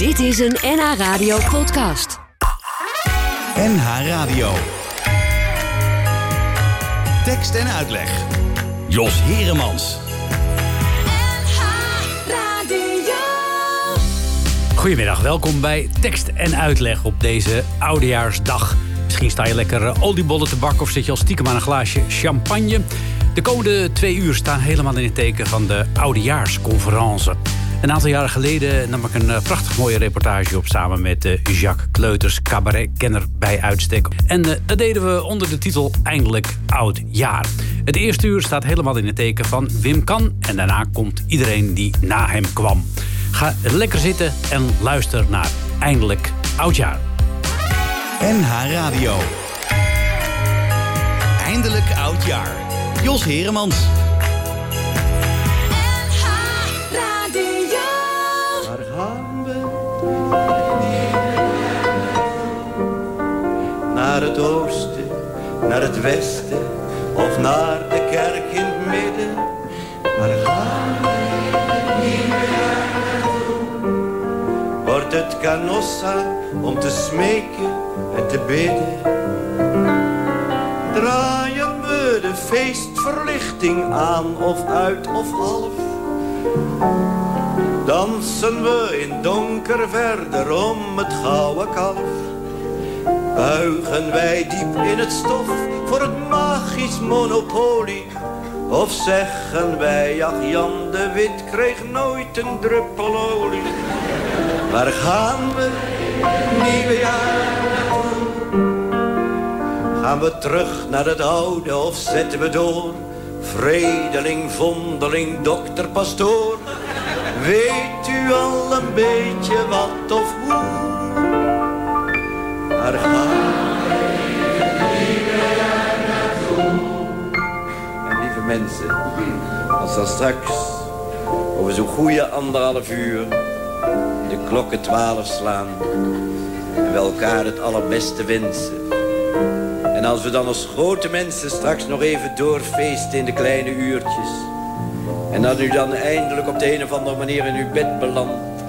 Dit is een NH Radio podcast. NH Radio. Tekst en uitleg. Jos Heremans. Goedemiddag, welkom bij Tekst en Uitleg op deze Oudejaarsdag. Misschien sta je lekker eh, oliebollen te bakken of zit je al stiekem aan een glaasje champagne. De komende twee uur staan helemaal in het teken van de Oudejaarsconferentie. Een aantal jaren geleden nam ik een eh, prachtig mooie reportage op... samen met uh, Jacques Kleuters, cabaretkenner bij uitstek. En uh, dat deden we onder de titel Eindelijk Oud Jaar. Het eerste uur staat helemaal in het teken van Wim Kan... en daarna komt iedereen die na hem kwam. Ga lekker zitten en luister naar Eindelijk Oudjaar. NH Radio. Eindelijk Oudjaar. Jos Heremans. Naar het oosten, naar het westen of naar de kerk in het midden? Waar gaan we? Wordt het canossa om te smeken en te bidden? Draaien we de feestverlichting aan of uit of half? Dansen we in donker verder om het gouden kalf? Buigen wij diep in het stof voor het magisch monopolie? Of zeggen wij, ach Jan de Wit kreeg nooit een druppel olie? Waar gaan we, nieuwe jaar naartoe? Gaan we terug naar het oude of zetten we door? Vredeling, vondeling, dokter, pastoor. Weet u al een beetje wat of hoe? En lieve mensen, als dan straks over zo'n goede anderhalf uur de klokken twaalf slaan en we elkaar het allerbeste wensen. En als we dan als grote mensen straks nog even doorfeesten in de kleine uurtjes. En dat u dan eindelijk op de een of andere manier in uw bed belandt.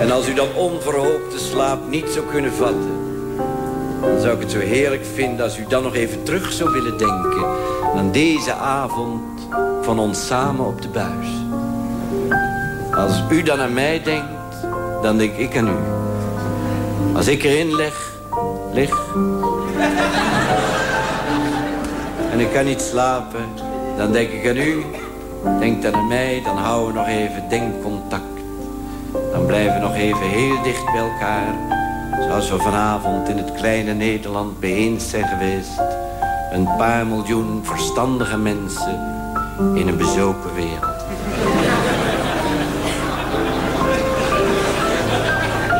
En als u dan onverhoopt de slaap niet zou kunnen vatten. Zou ik het zo heerlijk vinden als u dan nog even terug zou willen denken... aan deze avond van ons samen op de buis. Als u dan aan mij denkt, dan denk ik aan u. Als ik erin leg, lig... en ik kan niet slapen, dan denk ik aan u. Denk dan aan mij, dan houden we nog even denkcontact. Dan blijven we nog even heel dicht bij elkaar. Zoals we vanavond in het kleine Nederland bijeen zijn geweest. Een paar miljoen verstandige mensen in een bezopen wereld.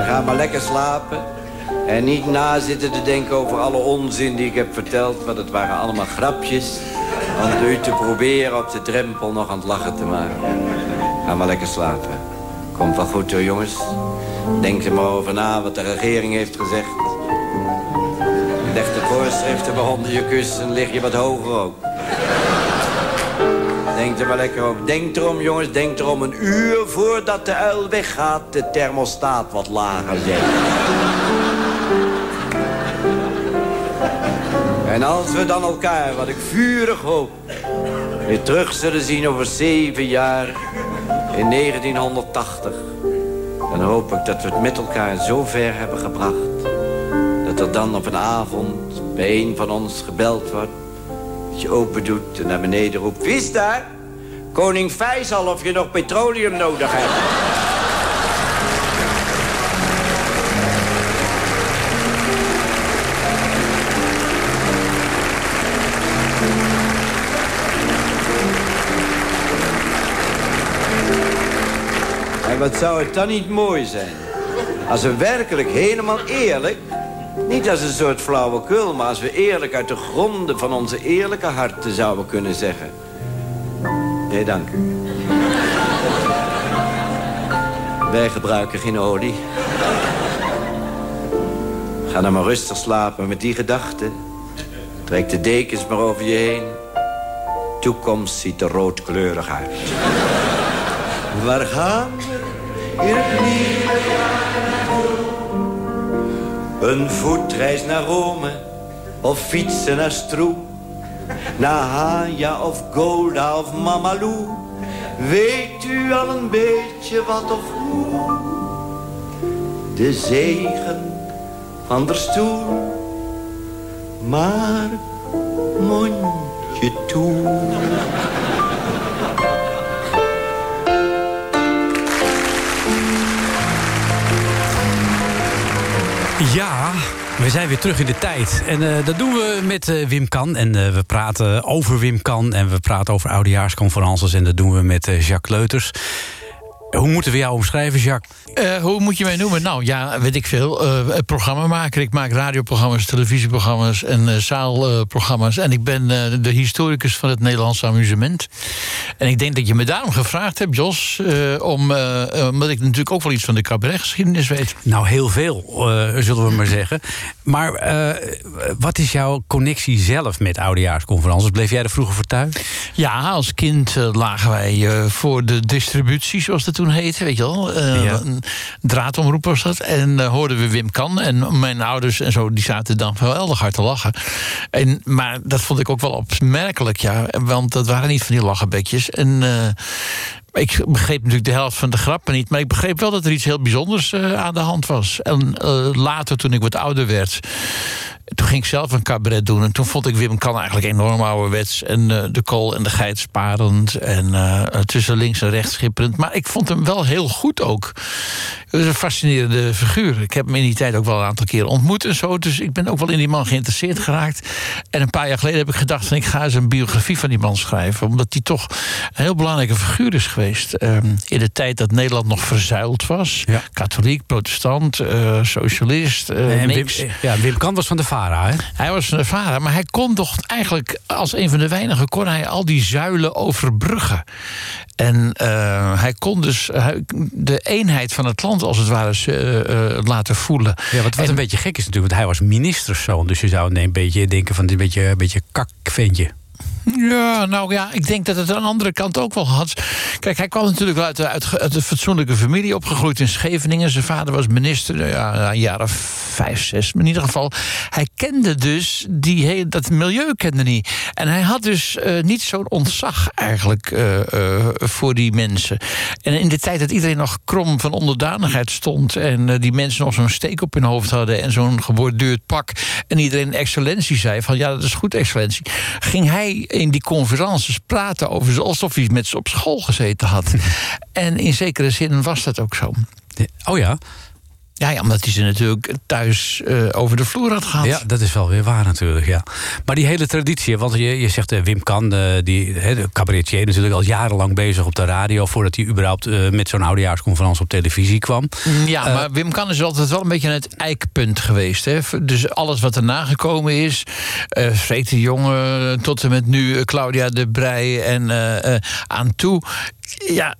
Ga maar lekker slapen. En niet na zitten te denken over alle onzin die ik heb verteld. Want het waren allemaal grapjes. Om u te proberen op de drempel nog aan het lachen te maken. Ga maar lekker slapen. Komt wel goed hoor jongens. Denk er maar over na wat de regering heeft gezegd. Leg de voorschriften maar onder je kussen. Lig je wat hoger ook. Denk er maar lekker op. Denk erom jongens, denk erom een uur voordat de uil weggaat... de thermostaat wat lager zet. En als we dan elkaar, wat ik vurig hoop... weer terug zullen zien over zeven jaar in 1980... dan hoop ik dat we het met elkaar zo ver hebben gebracht... dat er dan op een avond bij een van ons gebeld wordt... dat je open doet en naar beneden roept... Wie is daar? Koning Faisal of je nog petroleum nodig hebt. Wat zou het dan niet mooi zijn? Als we werkelijk helemaal eerlijk... niet als een soort flauwekul... maar als we eerlijk uit de gronden van onze eerlijke harten zouden kunnen zeggen... Nee, dank u. Wij gebruiken geen olie. Ga dan maar rustig slapen met die gedachte. Trek de dekens maar over je heen. Toekomst ziet er roodkleurig uit. Waar gaan in het nieuwe jaar Een voetreis naar Rome of fietsen naar Stroe. Naar Haya of Golda of Mamalou. Weet u al een beetje wat of hoe? De zegen van de stoel. Maar mondje toe. Ja, we zijn weer terug in de tijd. En eh, dat doen we met eh, Wim Kan. En eh, we praten over Wim Kan. En we praten over oudejaarsconferences. En dat doen we met Jacques Leuters. Hoe moeten we jou omschrijven, Jacques? Uh, hoe moet je mij noemen? Nou, ja, weet ik veel. Uh, programmamaker. Ik maak radioprogramma's, televisieprogramma's en uh, zaalprogramma's. en ik ben de historicus van het Nederlandse amusement. En ik denk dat je me daarom gevraagd hebt, Jos... om, omdat ik natuurlijk ook wel iets van de cabaretgeschiedenis weet. Nou, heel veel, zullen we maar zeggen. Maar wat is jouw connectie zelf met oudejaarsconferences? Bleef jij er vroeger voor thuis? Ja, als kind lagen wij voor de distributie, zoals dat toen heette, weet je wel. Ja draadomroep was dat. En uh, hoorden we Wim Kan. En mijn ouders en zo, die zaten dan geweldig hard te lachen. En, maar dat vond ik ook wel opmerkelijk, ja. Want dat waren niet van die lachenbekjes. En uh, ik begreep natuurlijk de helft van de grappen niet. Maar ik begreep wel dat er iets heel bijzonders uh, aan de hand was. En later, toen ik wat ouder werd toen ging ik zelf een cabaret doen. En toen vond ik Wim Kan eigenlijk enorm ouderwets. En uh, de kool en de geit sparend. En uh, tussen links en rechts schipperend. Maar ik vond hem wel heel goed ook. Het is een fascinerende figuur. Ik heb hem in die tijd ook wel een aantal keren ontmoet en zo. Dus ik ben ook wel in die man geïnteresseerd geraakt. En een paar jaar geleden heb ik gedacht... van ik ga eens een biografie van die man schrijven. Omdat hij toch een heel belangrijke figuur is geweest. Uh, in de tijd dat Nederland nog verzuild was. Ja. Katholiek, protestant, uh, socialist. en Wim, ja, Wim Kan was van de VARA, hè? Hij was van de VARA, maar hij kon toch eigenlijk... als een van de weinigen kon hij al die zuilen overbruggen. En uh, hij kon dus de eenheid van het land als het ware uh, uh, laten voelen. Ja, wat, wat En- een beetje gek is natuurlijk, want hij was ministerszoon. Dus je zou een beetje denken van een beetje, een beetje kakventje. Ja, nou ja, ik denk dat het aan de andere kant ook wel had. Kijk, hij kwam natuurlijk uit, uit, uit een fatsoenlijke familie, opgegroeid in Scheveningen. Zijn vader was minister, nou ja, of vijf, zes. Maar in ieder geval, hij kende dus die, dat milieu kende niet. En hij had dus eh, niet zo'n ontzag eigenlijk eh, eh, voor die mensen. En in de tijd dat iedereen nog krom van onderdanigheid stond... en die mensen nog zo'n steek op hun hoofd hadden... en zo'n geborduurd pak... en iedereen excellentie zei van ja, dat is goed excellentie... ging hij in die conferences praten over ze alsof hij met ze op school gezeten had. en in zekere zin was dat ook zo. Oh ja? Ja, ja omdat hij ze natuurlijk thuis eh, over de vloer had gehad. Ja, dat is wel weer waar natuurlijk, ja. Maar die hele traditie, want je, je zegt eh, Wim Kan, eh, die hè, de cabaretier natuurlijk al jarenlang bezig op de radio... voordat hij überhaupt met zo'n oudejaarsconferentie op televisie kwam. Ja, Eh, maar Wim Kan is altijd wel een beetje het eikpunt geweest. Hè? Dus alles wat erna gekomen is, Freek de Jonge tot en met nu Claudia de Brij en aan toe. Ja,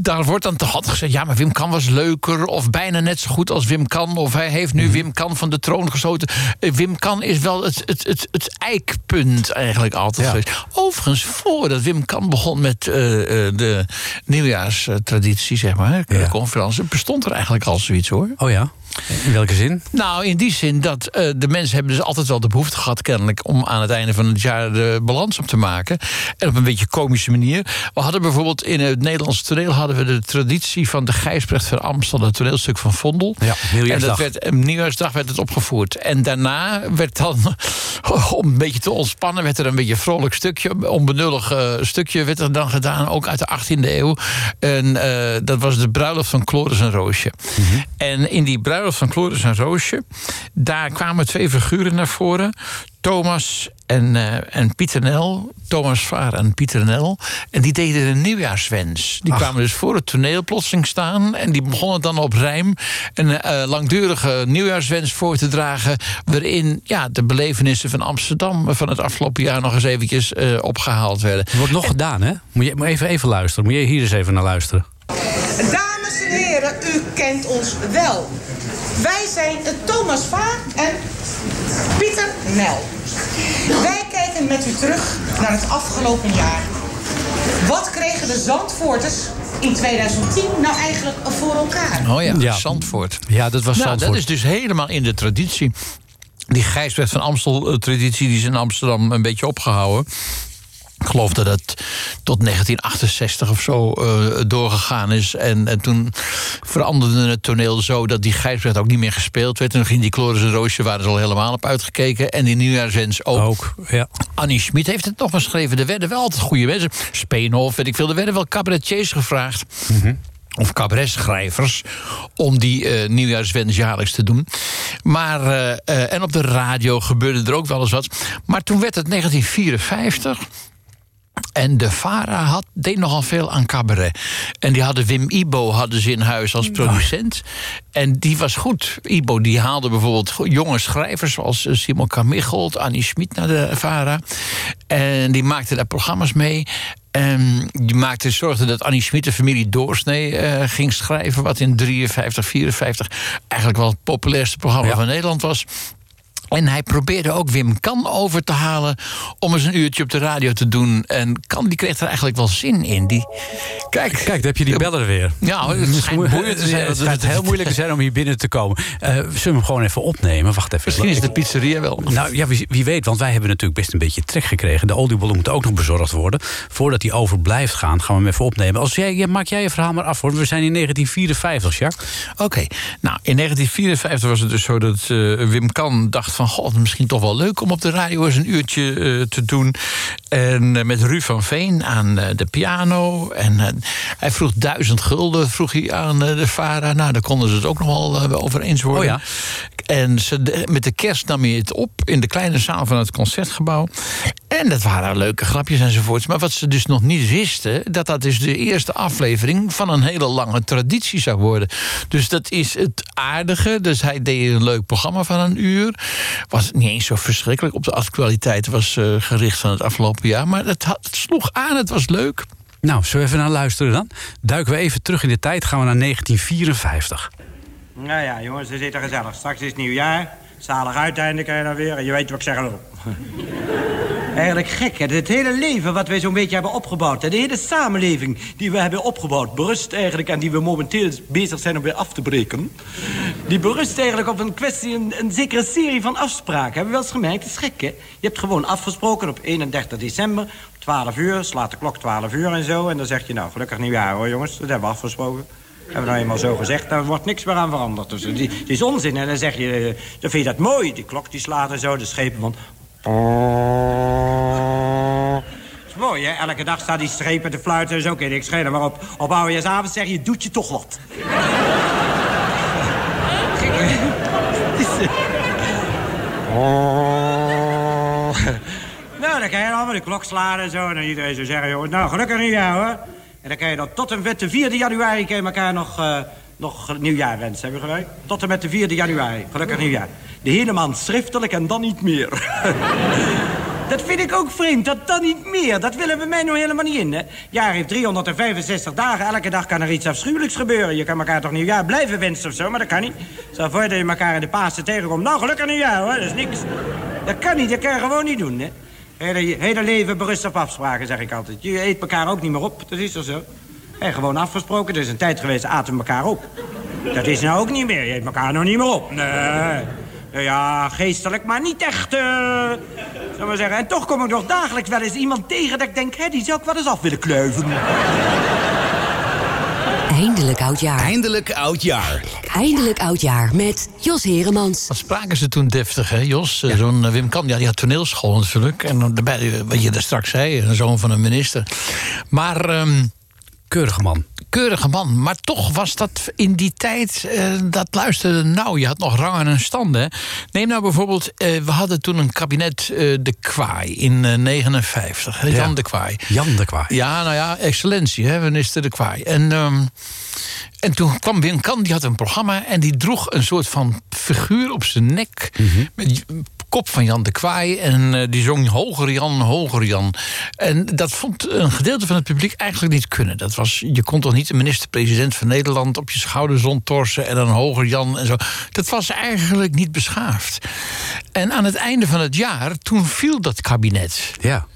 daar wordt dan toch altijd gezegd... ja, maar Wim Kan was leuker of bijna net zo goed als Wim Kan... of hij heeft nu Wim Kan van de troon gestoten. Eh, Wim Kan is wel het, het, het, het eikpunt eigenlijk altijd Ja. geweest. Overigens, voordat Wim Kan begon met eh, eh, de nieuwjaarstraditie, zeg maar... Ja. de conferentie, bestond er eigenlijk al zoiets, hoor. Oh ja? In welke zin? Nou, in die zin dat eh, de mensen hebben dus altijd wel de behoefte gehad... kennelijk om aan het einde van het jaar de balans op te maken. En op een beetje komische manier. We hadden bijvoorbeeld in het Nederlands toneel... hadden we de traditie van de Gijsbrecht van Amstel... het toneelstuk van Vondel. Ja, en nieuwjaarsdag. dat werd, eh, nieuwjaarsdag werd het opgevoerd. En daarna werd dan, om een beetje te ontspannen... werd er een beetje een vrolijk stukje, onbenullig eh, stukje... werd er dan gedaan, ook uit de 18e eeuw. En dat was de bruiloft van Chloris en Roosje. En in die bruiloft van Chloris en Roosje... daar kwamen twee figuren naar voren... Thomas en, eh, en Pieter Nel, Thomas Vaar en Pieter Nel. En die deden een nieuwjaarswens. Die Ach. kwamen dus voor het toneel plotseling staan. En die begonnen dan op rijm een eh, langdurige nieuwjaarswens voor te dragen. Waarin ja, de belevenissen van Amsterdam van het afgelopen jaar nog eens eventjes eh, opgehaald werden. Het wordt nog gedaan, hè? Moet je moet even, even luisteren. Moet je hier eens even naar luisteren. Dames en heren, u kent ons wel. Wij zijn Thomas Vaar en Pieter Nel. Wij kijken met u terug naar het afgelopen jaar. Wat kregen de Zandvoorters in 2010 nou eigenlijk voor elkaar? Oh ja, Ja. Zandvoort. Ja, dat was Nou, Zandvoort. dat is dus helemaal in de traditie. Die Gijsbert van Amstel-traditie die is in Amsterdam een beetje opgehouden. Ik geloof dat het tot 1968 of zo eh, doorgegaan is. En, en toen veranderde het toneel zo dat die Gijsbert ook niet meer gespeeld werd. En toen ging die Floris en Roosje waren ze al helemaal op uitgekeken. En die Nieuwjaarswens ook. Ook, ja. Annie Schmid heeft het nog geschreven. Er werden wel altijd goede mensen. Speenhof, weet ik veel. Er werden wel cabaretiers gevraagd. Of cabaretschrijvers. Om die eh nieuwjaarswens jaarlijks te doen. Maar, eh, en op de radio gebeurde er ook wel eens wat. Maar toen werd het 1954. En de VARA had, deed nogal veel aan cabaret. En die hadden Wim Ibo hadden ze in huis als producent. En die was goed. Ibo die haalde bijvoorbeeld jonge schrijvers... zoals eh, Simon Kamichelt, Annie Schmid naar de VARA. En die maakte daar programma's mee. En die maakte, zorgde dat Annie Schmid de familie Doorsnee eh, ging schrijven... wat in 53, 54 eigenlijk wel het populairste programma Ja. van Nederland was... En hij probeerde ook Wim Kan over te halen om eens een uurtje op de radio te doen. En Kan die kreeg er eigenlijk wel zin in. Die, kijk, Kijk, daar heb je die beller weer. Ja, het schijnt boeiend te zijn. Het Dat schijnt het- heel moeilijk te zijn om hier binnen te komen. Eh, zullen we hem gewoon even opnemen? Wacht even. misschien is de pizzeria wel. Nou ja, wie, wie weet, want wij hebben natuurlijk best een beetje trek gekregen. De oliebollen moeten ook nog bezorgd worden. Voordat die over blijft gaan, gaan we hem even opnemen. Als jij, maak jij je verhaal maar af hoor. We zijn in 1954, Jacques. Oké, nou in 1954 was het dus zo dat eh, Wim Kan dacht van... god, misschien toch wel leuk om op de radio eens een uurtje eh, te doen. En eh, met Ru van Veen aan eh, de piano. En hij vroeg duizend gulden vroeg hij aan de VARA. Nou, daar konden ze het ook nog wel over eens worden. Oh ja. En ze, met de kerst nam hij het op in de kleine zaal van het concertgebouw. En dat waren leuke grapjes enzovoorts. Maar wat ze dus nog niet wisten, dat dat dus de eerste aflevering van een hele lange traditie zou worden. Dus dat is het aardige. Dus hij deed een leuk programma van een uur. Was niet eens zo verschrikkelijk op de actualiteit was eh, gericht van het afgelopen jaar. Maar het, had- het sloeg aan, het was leuk. Nou, zullen we even naar luisteren dan? Duiken we even terug in de tijd, gaan we naar 1954. Nou ja, jongens, is er gezellig. Straks is het nieuwjaar. Zalig uiteinde kan je dan weer. En je weet wat ik zeg erop. Eigenlijk gek, hè? Het hele leven wat wij zo'n beetje hebben opgebouwd... de hele samenleving die we hebben opgebouwd... berust eigenlijk en die we momenteel bezig zijn om weer af te breken... die berust eigenlijk op een kwestie, een, zekere serie van afspraken. Hebben we wel eens gemerkt? Het is gek, hè? Je hebt gewoon afgesproken op 31 december... om 12 uur, slaat de klok 12 uur en zo... en dan zeg je, nou, gelukkig nieuwjaar hoor, jongens. Dat hebben we afgesproken. Hebben we nou eenmaal zo gezegd, daar wordt niks meer aan veranderd. Dus die is onzin. En dan zeg je, eh, dan vind je dat mooi. Die klok die slaat en zo, de schepen van... Dat is mooi, hè? Elke dag staat die strepen te fluiten en zo. Je niks schelen. Maar op, op oudejaarsavond zeg je, doet je toch wat. Is, Nou, dan kan je allemaal de klok slaan en zo. En dan iedereen zo zeggen, jongens, nou, gelukkig nieuwjaar, hoor. En dan kan je dan tot en met de 4e januari... kan je elkaar nog, eh, nog nieuwjaar wensen, hebben we gelijk? Tot en met de 4e januari, gelukkig nieuwjaar. De hele maand schriftelijk en dan niet meer. Dat vind ik ook vreemd, dat dan niet meer. Dat willen we mij nou helemaal niet in, hè. Jaar heeft 365 dagen, elke dag kan er iets afschuwelijks gebeuren. Je kan elkaar toch nieuwjaar blijven wensen of zo, maar dat kan niet. Stel voor dat je elkaar in de Pasen tegenkomt. Nou, gelukkig nieuwjaar, hoor, dat is niks. Dat kan niet, dat kan je gewoon niet doen, hè. Hele, leven berust op afspraken, zeg ik altijd. Je eet elkaar ook niet meer op, dat is toch zo? En gewoon afgesproken, er is een tijd geweest, aten we elkaar op. Dat is nou ook niet meer, je eet elkaar nou niet meer op. Nee. Ja, geestelijk, maar niet echt, eh... Zullen we maar zeggen. En toch kom ik nog dagelijks wel eens iemand tegen dat ik denk... hé, die zou ik wel eens af willen kluiven. Eindelijk oudjaar. Eindelijk oudjaar. Eindelijk oudjaar met Jos Heremans. Wat spraken ze toen deftig, hè, Jos? Zo'n eh, Wim Kan, ja, die had toneelschool natuurlijk. En dan daarbij, eh, wat je daar straks zei, een zoon van een minister. Maar... ehm, Keurige man. keurige man. Maar toch was dat in die tijd, eh, dat luisterde nou. Je had nog rangen en standen. Neem nou bijvoorbeeld, eh, we hadden toen een kabinet eh, De Kwaai in eh, 59. hè, Jan Ja. De Kwaai. Jan de Kwaai. Ja, nou ja, excellentie, hè, minister De Kwaai. En, ehm, en toen kwam Wim Kan, die had een programma... en die droeg een soort van figuur op zijn nek... met kop van Jan de Kwaai. En eh, die zong Hoger Jan, Hoger Jan. En dat vond een gedeelte van het publiek eigenlijk niet kunnen. Dat was, je kon toch niet de minister-president van Nederland... op je schouders rondtorsen en dan Hoger Jan en zo. Dat was eigenlijk niet beschaafd. En aan het einde van het jaar, toen viel dat kabinet. Ja.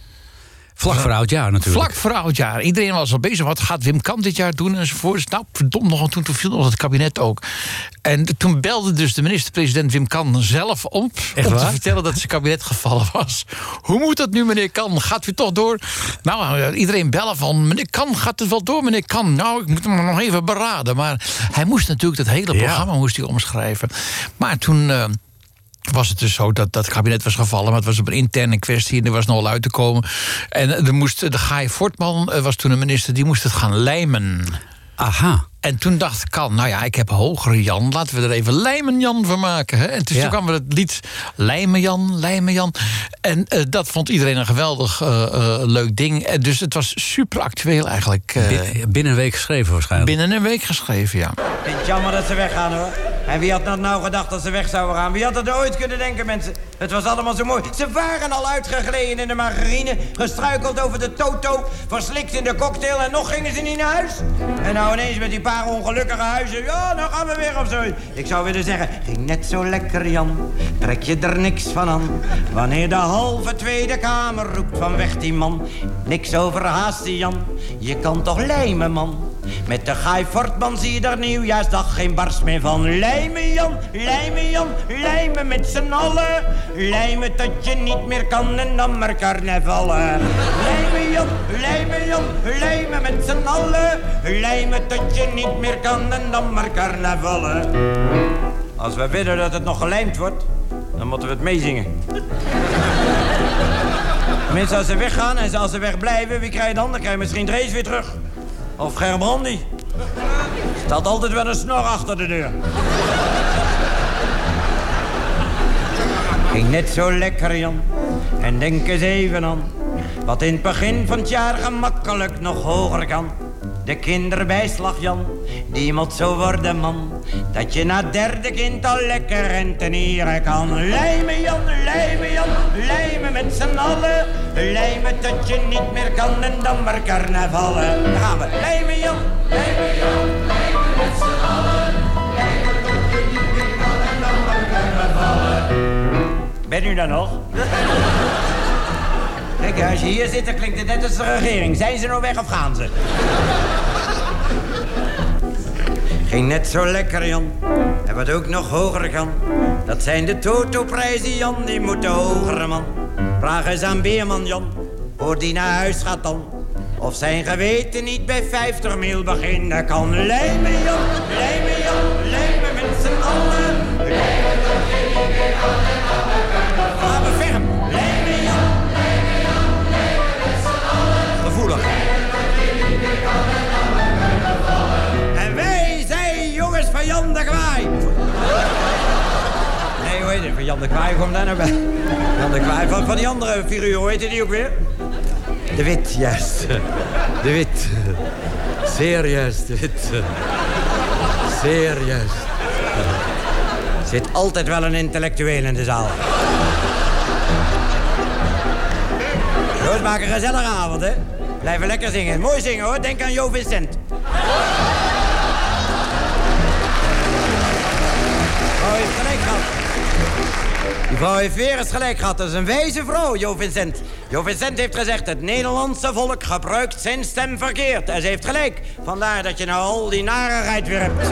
Vlak voor oudjaar natuurlijk. Vlak voor oudjaar. Iedereen was al bezig. Wat gaat Wim Kan dit jaar doen enzovoort. Nou, verdomd nog. Toen, toen viel nog het kabinet ook. En toen belde dus de minister-president Wim Kan zelf op... Echt om te vertellen dat zijn kabinet gevallen was. Hoe moet dat nu, meneer Kan? Gaat u toch door? Nou, eh, iedereen bellen van... meneer Kan, gaat het wel door, meneer Kan? Nou, ik moet hem nog even beraden. Maar hij moest natuurlijk dat hele Ja. programma moest hij omschrijven. Maar toen... eh, was het dus zo dat dat kabinet was gevallen... maar het was op een interne kwestie en er was nog wel uit te komen. En er moest, de Gaai Fortman eh, was toen een minister... die moest het gaan lijmen. Aha. En toen dacht Kan, nou ja, ik heb hogere Jan. Laten we er even Lijmen Jan van maken. Hè? En dus Ja. toen kwam er het lied Lijmen Jan, Lijmen Jan. En eh, dat vond iedereen een geweldig eh, eh, leuk ding. En dus het was super actueel eigenlijk. eh, Bi- binnen een week geschreven waarschijnlijk. binnen een week geschreven, ja. Ik vind het jammer dat ze weggaan hoor. En wie had dat nou gedacht dat ze weg zouden gaan? Wie had dat ooit kunnen denken, mensen? Het was allemaal zo mooi. Ze waren al uitgegleden in de margarine, gestruikeld over de toto, verslikt in de cocktail en nog gingen ze niet naar huis. En nou ineens met die paar ongelukkige huizen, ja, nou gaan we weer of zo. Ik zou willen zeggen, ging net zo lekker, Jan. Trek je er niks van aan. Wanneer de halve Tweede Kamer roept van weg die man. Niks overhaasten, Jan. Je kan toch lijmen, man. Met de Guy Fortman zie je er nieuwjaarsdag geen barst meer van. Lijmen Jan, lijmen Jan, lijmen met z'n allen. Lijmen tot je niet meer kan en dan maar carnavallen. Lijmen Jan, lijmen Jan, lijmen met z'n allen. Lijmen tot je niet meer kan en dan maar carnavallen. Als we willen dat het nog gelijmd wordt, dan moeten we het meezingen. Mensen, als ze weggaan en als ze wegblijven, wie krijg je dan? Dan krijg je misschien Drees weer terug. Of Gerbrandi. Er staat altijd wel een snor achter de deur. Ging net zo lekker, Jan. En denk eens even aan wat in het begin van het jaar gemakkelijk nog hoger kan. De kinderbijslag, Jan, die moet zo worden, man. Dat je na derde kind al lekker rentenieren kan. Lijmen, Jan, lijmen, Jan, lijmen met z'n allen. Lijmen tot je niet meer kan en dan maar carnavallen. Daar gaan we. Lijmen, Jan, lijmen, Jan, lijmen met z'n allen. Lijmen tot je niet meer kan en dan maar carnavallen. Ben u daar nog? Als je hier zit, dan klinkt het net als de regering. Zijn ze nou weg of gaan ze? Ging net zo lekker, Jan. En wat ook nog hoger kan, dat zijn de totoprijzen, Jan. Die moeten hoger, man. Vraag eens aan Beerman, Jan, voor die naar huis gaat dan. Of zijn geweten niet bij 50 mil beginnen kan. Lijmen, Jan, lijmen, Jan, lijmen met z'n allen. Van Jan de Kwaai komt daar nou bij. Jan de Kwaai van, van die andere figuur, hoe heette die ook weer? De Wit, juist. De Wit. Zeer juist, de Wit. Zeer juist. Zit altijd wel een intellectueel in de zaal. Goed, maak een gezellige avond, hè? Blijven lekker zingen. Mooi zingen, hoor. Denk aan Jo Vincent. gehad. Die vrouw heeft weer eens gelijk gehad. Dat is een wijze vrouw, Jo Vincent. Jo Vincent heeft gezegd... het Nederlandse volk gebruikt zijn stem verkeerd. En ze heeft gelijk. Vandaar dat je nou al die narigheid weer hebt.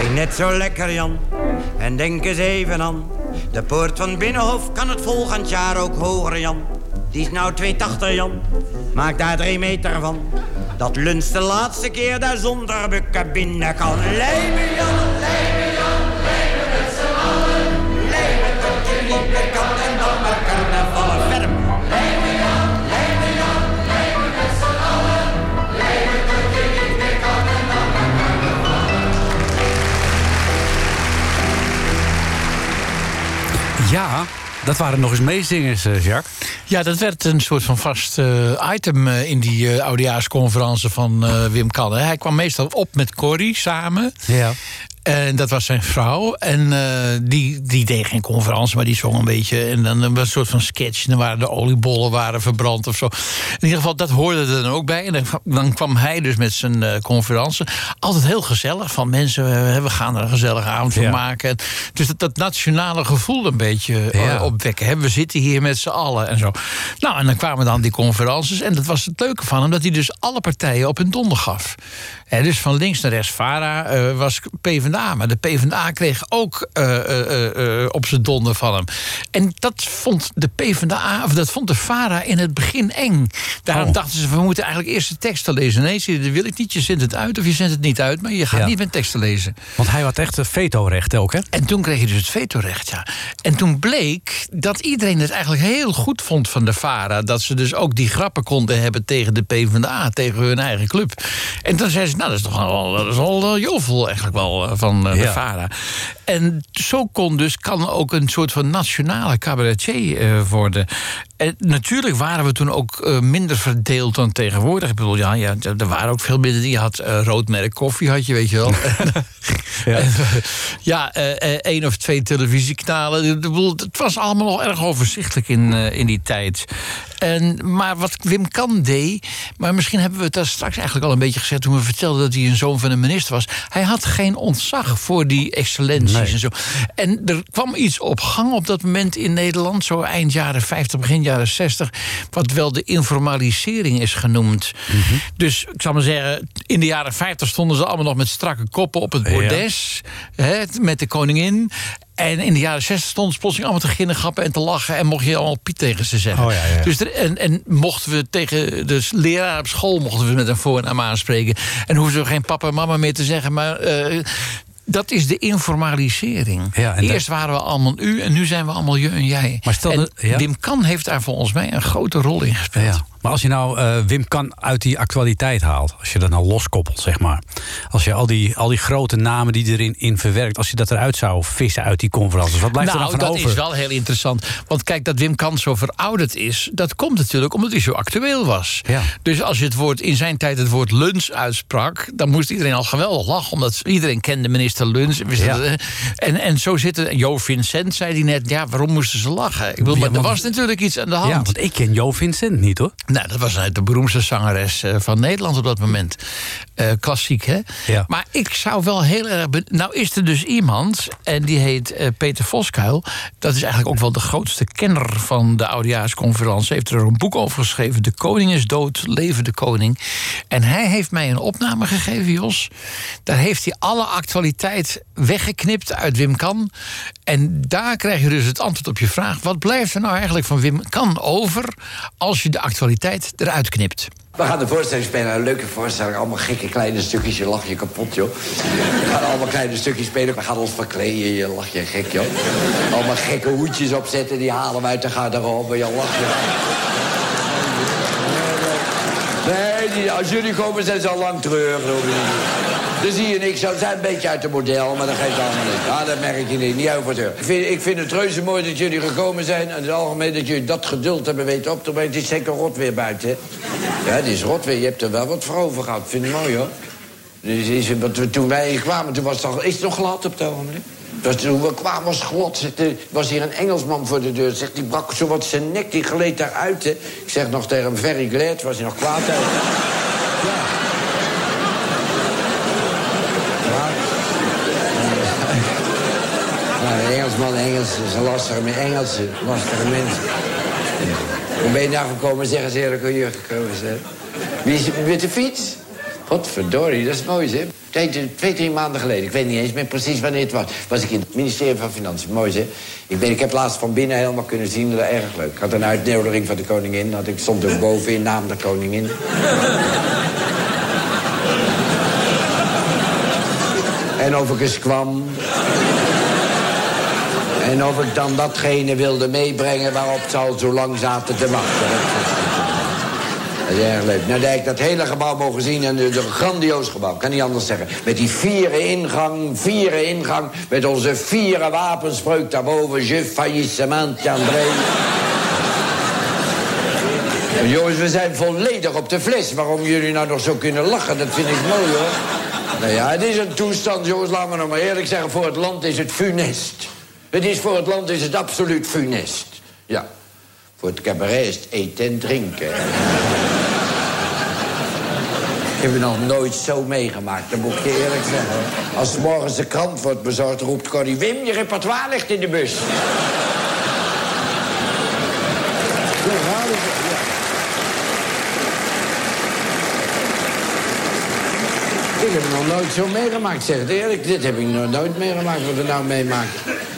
Ging net zo lekker, Jan. En denk eens even aan. De poort van Binnenhof kan het volgend jaar ook hoger, Jan. Die is nou 2,80, Jan. Maak daar drie meter van. Dat lunch de laatste keer daar zonder bukken binnen kan. Lijmen, Jan, Ja, dat waren nog eens meezingers, eh, Jacques. Ja, dat werd een soort van vast eh, item eh, in die eh oudejaarsconferentie van Wim Kan. hè. Hij kwam meestal op met Corrie samen. Ja. En dat was zijn vrouw. En eh, die, die deed geen conferentie, maar die zong een beetje. En dan was een soort van sketch. En dan waren de oliebollen waren verbrand of zo. In ieder geval, dat hoorde er dan ook bij. En dan, dan kwam hij dus met zijn uh, conferentie. Altijd heel gezellig. Van mensen, we gaan er een gezellige avond van Ja. maken. Dus dat, dat nationale gevoel een beetje eh, Ja. opwekken. Hè. We zitten hier met z'n allen en zo. Nou, en dan kwamen dan die conferences. En dat was het leuke van hem, dat hij dus alle partijen op hun donder gaf. Dus van links naar rechts. VARA eh, was PvdA, maar de PvdA kreeg ook eh, eh, op zijn donder van hem. En dat vond de PvdA, of dat vond de VARA in het begin eng. Daarom Oh. dachten ze, we moeten eigenlijk eerst de teksten lezen. Nee, zie je, dat wil ik niet. Je zendt het uit of je zendt het niet uit, maar je gaat Ja. niet met teksten lezen. Want hij had echt vetorecht ook, hè? En toen kreeg je dus het vetorecht, ja. En toen bleek dat iedereen het eigenlijk heel goed vond van de VARA. Dat ze dus ook die grappen konden hebben tegen de PvdA, tegen hun eigen club. En toen zeiden ze, nou, dat is toch wel, dat is wel eh, jovel eigenlijk wel eh, van eh, de. VARA. En zo kon dus, kan ook een soort van nationale cabaretier eh, worden. En natuurlijk waren we toen ook eh, minder verdeeld dan tegenwoordig. Ik bedoel, ja, ja, er waren ook veel minder. Je had eh, roodmerk koffie, had je, weet je wel. Ja. En, ja, één of twee televisiekanalen. Ik bedoel, Het was allemaal nog erg overzichtelijk in, in die tijd. En, maar wat Wim Kan deed... maar misschien hebben we het daar straks eigenlijk al een beetje gezegd... toen we vertelden dat hij een zoon van een minister was. Hij had geen ontzag voor die excellenties Nee. en zo. En er kwam iets op gang op dat moment in Nederland... zo eind jaren 50, begin jaren 60... wat wel de informalisering is genoemd. Dus ik zal maar zeggen... in de jaren 50 stonden ze allemaal nog met strakke koppen op het bordes... Hè, met de koningin... En in de jaren 60 stonden ze plotseling allemaal te ginnegappen en te lachen... en mocht je allemaal Piet tegen ze zeggen. Oh, ja, ja. Dus er, en, en mochten we tegen de leraar op school... mochten we met een voor- en naam aanspreken. En hoefden we geen papa en mama meer te zeggen. Maar eh, dat is de informalisering. Ja, Eerst waren we allemaal u en nu zijn we allemaal je en jij. Maar stel en ja. Wim Kan heeft daar volgens mij een grote rol in gespeeld. Ja. Maar als je nou eh, Wim Kan uit die actualiteit haalt, als je dat nou loskoppelt, zeg maar. Als je al die, al die grote namen die erin in verwerkt, als je dat eruit zou vissen uit die conferenties, wat blijft nou, er dan van dat over? is wel heel interessant. Want kijk, dat Wim Kan zo verouderd is... dat komt natuurlijk omdat hij zo actueel was. Ja. Dus als je het woord, in zijn tijd het woord lunch uitsprak... dan moest iedereen al geweldig lachen. Omdat iedereen kende minister Lunch. Ja. dat, eh, en, en zo zitten... Jo Vincent zei die net, ja, waarom moesten ze lachen? Ik bedoel, Ja, maar er was natuurlijk iets aan de hand. Ja, want ik ken Jo Vincent niet hoor. Nou, dat was de beroemdste zangeres eh, van Nederland op dat moment. Eh, klassiek, hè? Ja. Maar ik zou wel heel erg... Nou is er dus iemand, en die heet eh, Peter Voskuil. Dat is eigenlijk ook wel de grootste kenner van de Oudejaarsconferentie. Heeft er een boek over geschreven. De koning is dood, leven de koning. En hij heeft mij een opname gegeven, Jos. Daar heeft hij alle actualiteit weggeknipt uit Wim Kan. En daar krijg je dus het antwoord op je vraag. Wat blijft er nou eigenlijk van Wim Kan over... als je de actualiteit eruit knipt? We gaan de voorstelling spelen, een leuke voorstelling. Allemaal gekke kleine stukjes, je lacht je kapot, joh. We gaan allemaal kleine stukjes spelen. We gaan ons verkleden, je lacht je gek, joh. Allemaal gekke hoedjes opzetten, die halen we uit de garderobe, je lacht je. Als jullie komen zijn ze al lang niet. Dan zie je niks. Ze zijn een beetje uit de model, maar dat geeft allemaal niet. Ja, dat merk je niet. Niet over het Ik vind, ik vind het reuze mooi dat jullie gekomen zijn. En in het algemeen dat jullie dat geduld hebben weten op te brengen. Het is zeker rot weer buiten? Ja, het is rot weer. Je hebt er wel wat voor over gehad. Vind ik mooi, hoor. Dus is, het- we- toen wij kwamen, toen was het al, is het nog glad op het ogenblik? Toen we kwamen was het glad. Was hier een Engelsman voor de deur. Zegt, die brak zo wat zijn nek, die gleed daaruit. Ik zeg nog tegen hem, very glad. Was hij nog kwaad. Ja. Maar- Engelsman, Engels, een lastige, met Engelsen, lastige mensen. Hoe ben je daar gekomen? Zeggen ze eerlijk hoe je gekomen bent. Wie is met de fiets? Godverdorie, dat is mooi, zeg. Twee, twee, drie maanden geleden, ik weet niet eens meer precies wanneer het was... was ik in het ministerie van Financiën. Mooi, zeg. Ik, ben, ik heb laatst van binnen helemaal kunnen zien, dat erg leuk. Ik had een uitnodiging van de koningin. Had ik stond ook boven in naam de koningin. en eens kwam... En of ik dan datgene wilde meebrengen waarop ze al zo lang zaten te wachten. Dat is erg leuk. Nou, ik dat hele gebouw mogen zien. En een grandioos gebouw, kan niet anders zeggen. Met die vieren ingang, vieren ingang. Met onze vieren wapenspreuk daarboven. Je faillissement, André. Jongens, we zijn volledig op de fles. Waarom jullie nou nog zo kunnen lachen, dat vind ik mooi, hoor. Nou ja, het is een toestand, jongens, laten we nog maar eerlijk zeggen. Voor het land is het funest. Het is voor het land is het absoluut funest. Ja. Voor het cabaret is het eten en drinken. Ik heb het nog nooit zo meegemaakt, dat moet je eerlijk zeggen. Als morgens de krant wordt bezorgd, roept Corrie... Wim, je repertoire ligt in de bus. Ik heb het nog nooit zo meegemaakt, zeg het eerlijk. Dit heb ik nog nooit meegemaakt, wat we nou meemaken.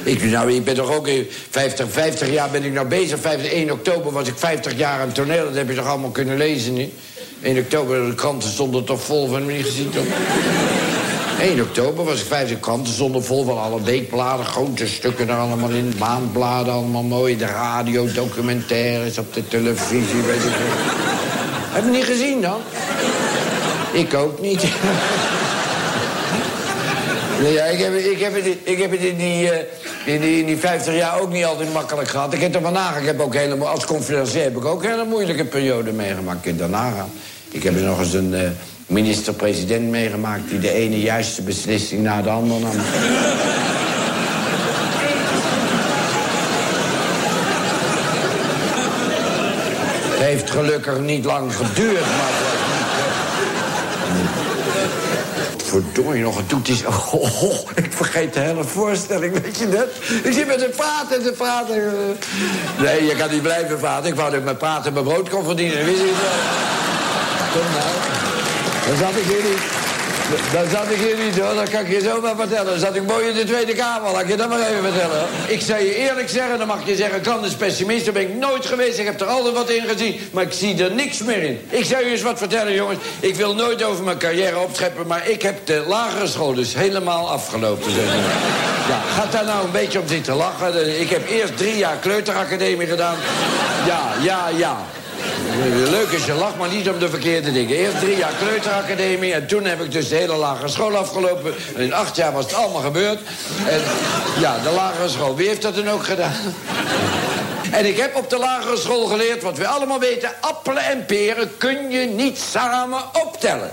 Ik, nou, ik ben toch ook eh, 50, 50 jaar ben ik nou bezig. 50, 1 oktober was ik 50 jaar aan toneel. Dat heb je toch allemaal kunnen lezen nu? 1 oktober, de kranten stonden toch vol van, niet gezien toch? 1 oktober was ik 50 kranten stonden vol van alle weekbladen. Grote stukken er allemaal in. Maandbladen allemaal mooi. De radio, documentaires op de televisie, weet ik. Heb je niet gezien dan? Ik ook niet. Nee, ja, ik, heb, ik, heb het, ik heb het in die, eh, in, die, in die 50 jaar ook niet altijd makkelijk gehad. Ik heb er vandaag, ik heb ook hele, als conferencier heb ik ook een hele moeilijke periode meegemaakt. Ik heb daarna. Ik heb nog eens een eh, minister-president meegemaakt... die de ene juiste beslissing na de andere nam. Het heeft gelukkig niet lang geduurd, maar... Verdorie nog, het doet. Oh, oh, ik vergeet de hele voorstelling, weet je dat? Ik zit met het praten en te praten. Nee, je kan niet blijven praten. Ik wou dat ik met praten mijn brood kon verdienen, wist je wel. Kom nou. Dan zat ik hier niet. Dan zat ik hier niet hoor, dat kan ik je zo maar vertellen. Dan zat ik mooi in de Tweede Kamer, laat ik je dat maar even vertellen. Ik zou je eerlijk zeggen, dan mag je zeggen, kan is pessimist. Daar ben ik nooit geweest, ik heb er altijd wat in gezien. Maar ik zie er niks meer in. Ik zou je eens wat vertellen, jongens. Ik wil nooit over mijn carrière opscheppen, maar ik heb de lagere school dus helemaal afgelopen. Ja, gaat daar nou een beetje om zitten lachen. Ik heb eerst drie jaar kleuteracademie gedaan. Ja, ja, ja. Leuk je lacht, maar niet om de verkeerde dingen. Eerst drie jaar kleuteracademie en toen heb ik dus de hele lagere school afgelopen. En in acht jaar was het allemaal gebeurd. En ja, de lagere school, wie heeft dat dan ook gedaan? En ik heb op de lagere school geleerd wat we allemaal weten. Appelen en peren kun je niet samen optellen.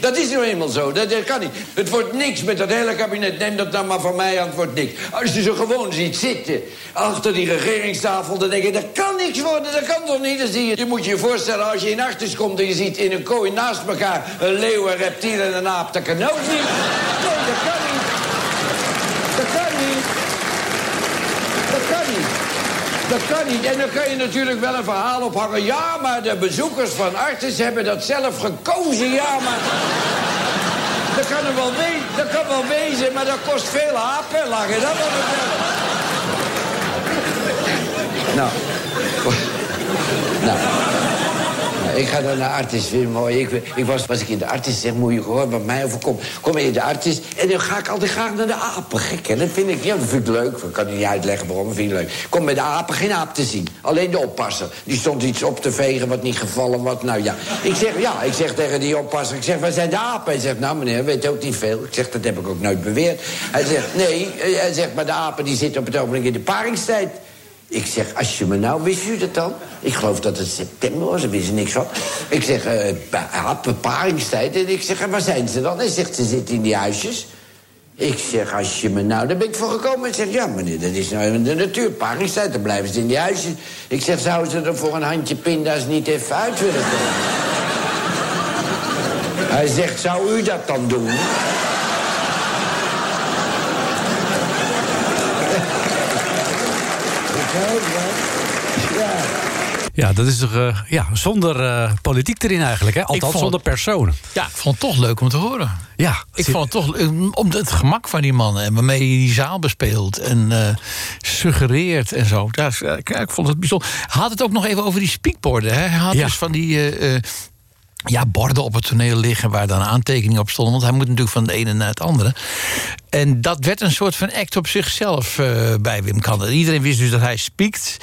Dat is nou eenmaal zo, dat, dat, kan niet. Het wordt niks met dat hele kabinet. Neem dat dan maar van mij aan, het wordt niks. Als je ze gewoon ziet zitten achter die regeringstafel... dan denk je, dat kan niks worden, dat kan toch niet? Dan zie je, je moet je je voorstellen, als je in Artis komt... en je ziet in een kooi naast elkaar een leeuw, een reptiel en een aap... dat kan ook dat kan niet. Dat kan niet. Dat kan niet. Dat kan niet. En dan kan je natuurlijk wel een verhaal ophangen. Ja, maar de bezoekers van Artis hebben dat zelf gekozen. Ja, maar... Dat kan, er wel, we dat kan wel wezen, maar dat kost veel hapen. Laat je dat. Nou. Nou. Ik ga dan naar Artis, weer mooi. Ik, ik, was, was ik in de Artis, zeg, moet je gehoord wat mij overkomt. Kom in de Artis en dan ga ik altijd graag naar de apen. Gek, hè? Dat vind ik, ja, vind ik leuk. Ik kan niet uitleggen waarom, dat vind ik leuk. Kom bij de apen, geen aap te zien. Alleen de oppasser. Die stond iets op te vegen wat niet gevallen was. Nou ja, ik zeg, ja, ik zeg tegen die oppasser, ik zeg, waar zijn de apen? Hij zegt, nou meneer, weet ook niet veel. Ik zeg, dat heb ik ook nooit beweerd. Hij zegt, nee, hij zegt, maar de apen die zitten op het ogenblik in de paringstijd. Ik zeg, als je me nou, wist u dat dan? Ik geloof dat het september was, ze wisten niks van. Ik zeg, uh, beparingstijd. En ik zeg, waar zijn ze dan? Hij zegt, ze zitten in die huisjes. Ik zeg, als je me nou, daar ben ik voor gekomen. Hij zegt, ja meneer, dat is nou de natuur, paringstijd. Dan blijven ze in die huisjes. Ik zeg, zouden ze er voor een handje pinda's niet even uit willen komen? Hij zegt, zou u dat dan doen? Ja, dat is toch uh, ja, zonder uh, politiek erin eigenlijk, hè? Althans vond, zonder personen. Ja, ik vond het toch leuk om te horen. Ja, ik vond het toch om het gemak van die mannen en waarmee hij die zaal bespeelt en uh, suggereert en zo. Ja, ik, ik, vond het bijzonder. Had het ook nog even over die speakborden. Hè? Hij had ja. dus van die ja, borden op het toneel liggen waar dan aantekeningen op stonden. Want hij moet natuurlijk van de ene naar het andere. En dat werd een soort van act op zichzelf eh, bij Wim Kan. Iedereen wist dus dat hij spiekt.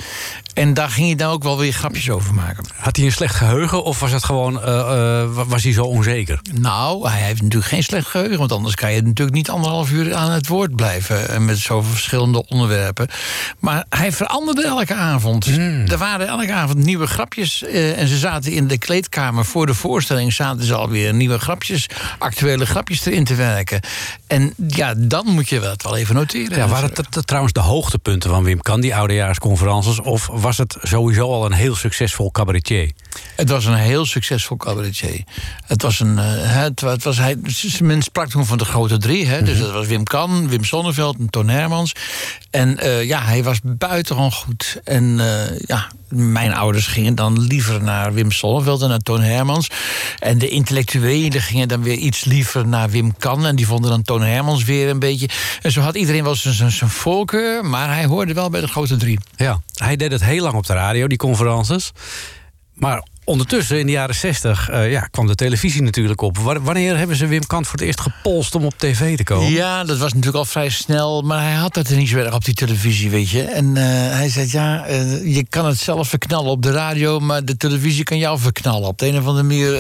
En daar ging hij dan ook wel weer grapjes over maken. Had hij een slecht geheugen of was, het gewoon, eh, eh, was hij zo onzeker? Nou, hij heeft natuurlijk geen slecht geheugen. Want anders kan je natuurlijk niet anderhalf uur aan het woord blijven. En met zoveel verschillende onderwerpen. Maar hij veranderde elke avond. Er waren elke avond nieuwe grapjes. en ze zaten in de kleedkamer voor de voorstelling. Zaten ze alweer nieuwe grapjes, actuele grapjes erin te werken. En ja, dan moet je dat wel even noteren. Ja, waren het trouwens de hoogtepunten van Wim Kan, die oudejaarsconferences? Of was het sowieso al een heel succesvol cabaretier? Het was een heel succesvol cabaretier. Het was een. eh, het, het was, hij, men sprak toen van de grote drie. Hè? Dus dat was Wim Kan, Wim Sonneveld en Toon Hermans. En eh, ja, hij was buitengewoon goed. En eh, ja, mijn ouders gingen dan liever naar Wim Sonneveld en naar Toon Hermans. En de intellectuelen gingen dan weer iets liever naar Wim Kan. En die vonden dan Toon Hermans weer een beetje. En zo had iedereen wel zijn, zijn, voorkeur. Maar hij hoorde wel bij de grote drie. Ja, hij deed het heel lang op de radio, die conferences. Maar ondertussen, in de jaren zestig, ja, kwam de televisie natuurlijk op. Wa- Wanneer hebben ze Wim Kan voor het eerst gepolst om op tv te komen? Ja, dat was natuurlijk al vrij snel. Maar hij had het er niet zo erg op die televisie, weet je. En eh, hij zei, ja, eh, je kan het zelf verknallen op de radio... maar de televisie kan jou verknallen op de een of andere manier.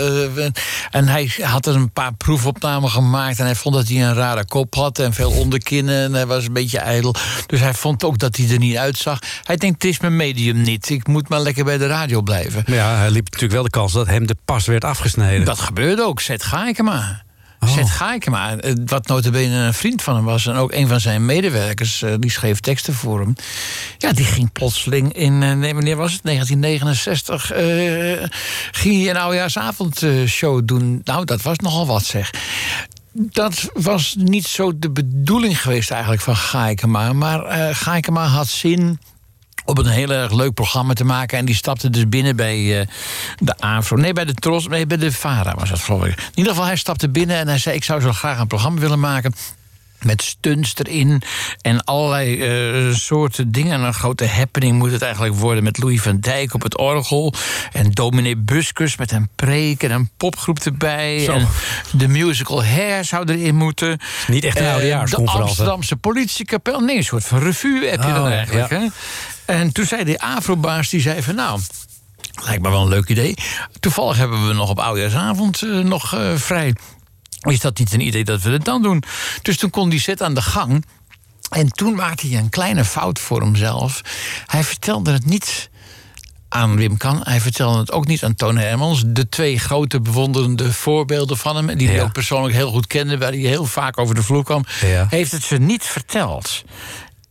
en hij had er een paar proefopnamen gemaakt... en hij vond dat hij een rare kop had en veel onderkinnen... en hij was een beetje ijdel. Dus hij vond ook dat hij er niet uitzag. Hij denkt, het is mijn medium niet. Ik moet maar lekker bij de radio blijven. Ja, hij liep natuurlijk wel de kans dat hem de pas werd afgesneden. Dat gebeurde ook. Zet Gaikema. Zet Gaikema, eh, wat notabene een vriend van hem was... en ook een van zijn medewerkers, eh, die schreef teksten voor hem... ja, die ging plotseling in, eh, nee, wanneer was het, 1969... eh, ging hij een oudejaarsavondshow doen. Nou, dat was nogal wat, zeg. Dat was niet zo de bedoeling geweest eigenlijk van Gaikema... maar eh Gaikema had zin op een heel erg leuk programma te maken. En die stapte dus binnen bij eh, de AVRO. Nee, bij de Tros, nee, bij de VARA was dat geloof ik. In ieder geval, hij stapte binnen en hij zei... ik zou zo graag een programma willen maken... Met stunts erin en allerlei eh, soorten dingen. En een grote happening moet het eigenlijk worden met Louis van Dijk op het orgel. En dominee Buskus met een preek en een popgroep erbij. Zo. En de musical Hair zou erin moeten. Niet echt een oudejaarsconferentie. De Amsterdamse politiekapel. Nee, een soort van revue heb je Oh, dan eigenlijk. ja. Hè? En toen zei de Afrobaas, die zei van nou... Lijkt me wel een leuk idee. Toevallig hebben we nog op oudejaarsavond eh, nog eh, vrij. Is dat niet een idee dat we het dan doen? Dus toen kon hij zitten aan de gang. En toen maakte hij een kleine fout voor hemzelf. Hij vertelde het niet aan Wim Kan. Hij vertelde het ook niet aan Toon Hermans. De twee grote bewonderende voorbeelden van hem... die hij ook persoonlijk heel goed kende... waar hij heel vaak over de vloer kwam... Ja. heeft het ze niet verteld.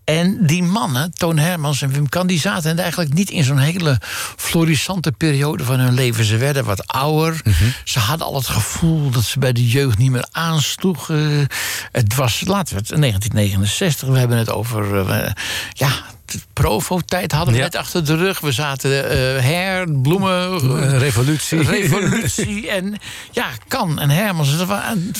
En die mannen, Toon Hermans en Wim Kan... die zaten eigenlijk niet in zo'n hele florissante periode van hun leven. Ze werden wat ouder. Ze hadden al het gevoel dat ze bij de jeugd niet meer aansloegen. Het was, laten we het, 1969, we hebben het over... eh, ja, Provo-tijd hadden we Ja. net achter de rug. We zaten eh her, bloemen... Eh, revolutie. Revolutie en ja, Kan en Hermans, dat waren,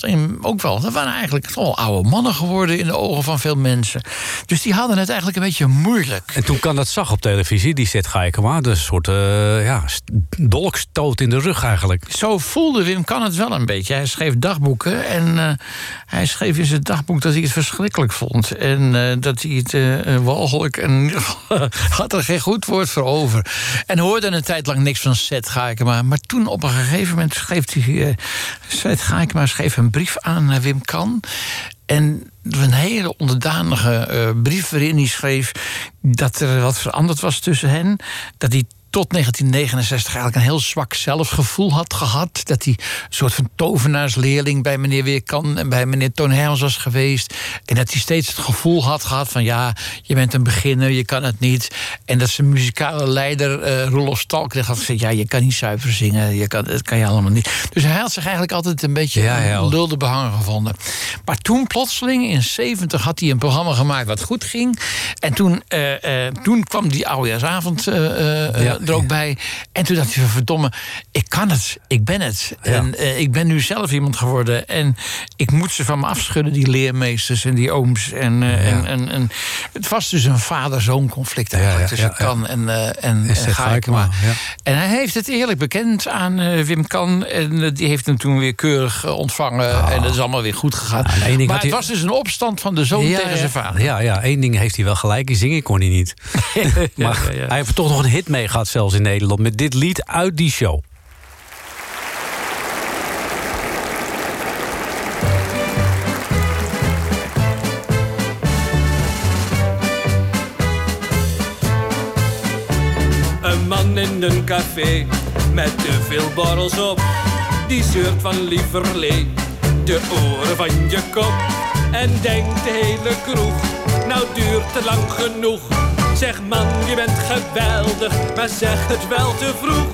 en ook wel, dat waren eigenlijk wel oude mannen geworden in de ogen van veel mensen. Dus die hadden het eigenlijk een beetje moeilijk. En toen kan dat zag op televisie, die zet Gaikema. Dus een soort eh, ja, st- dolkstoot in de rug eigenlijk. Zo voelde Wim Kan het wel een beetje. Hij schreef dagboeken en hij schreef in zijn dagboek dat hij het verschrikkelijk vond. En dat hij het en had er geen goed woord voor over. En hoorde een tijd lang niks van Seth Gaikema. Maar toen op een gegeven moment schreef hij... eh Seth Gaikema schreef een brief aan eh, Wim Kan... En een hele onderdanige eh, brief waarin hij schreef dat er wat veranderd was tussen hen. Dat hij tot 1969 eigenlijk een heel zwak zelfgevoel had gehad. Dat hij een soort van tovenaarsleerling bij meneer Weerkan en bij meneer Toon Hermans was geweest. En dat hij steeds het gevoel had gehad van ja, je bent een beginner, je kan het niet. En dat zijn muzikale leider eh Rolof Stalkrecht had gezegd, ja, je kan niet zuiver zingen, je kan, dat kan je allemaal niet. Dus hij had zich eigenlijk altijd een beetje Ja, lulde behanger gevonden. Maar toen plotseling, in 70, had hij een programma gemaakt wat goed ging. En toen, eh, eh, toen kwam die oudejaarsavond eh, Ja. Er ook bij. En toen dacht hij van verdomme, ik kan het. Ik ben het. En eh, ik ben nu zelf iemand geworden. En ik moet ze van me afschudden, die leermeesters en die ooms. En, eh, en, en, en het was dus een vader-zoon conflict eigenlijk tussen. Kan en, eh, en, en Gaikema. Ja. En hij heeft het eerlijk bekend aan Wim Kan. En die heeft hem toen weer keurig ontvangen. En dat is allemaal weer goed gegaan. Maar het hij- was dus een opstand van de zoon tegen zijn vader. Ja, ja, één ding heeft hij wel gelijk. Die zingen kon hij niet. maar hij heeft toch nog een hit mee gehad, zelfs in Nederland. Met dit lied uit die show. Een man in een café met te veel borrels op. Die zeurt van lieverlee de oren van je kop. En denkt de hele kroeg, nou duurt te lang genoeg. Zeg man, je bent geweldig, maar zeg het wel te vroeg.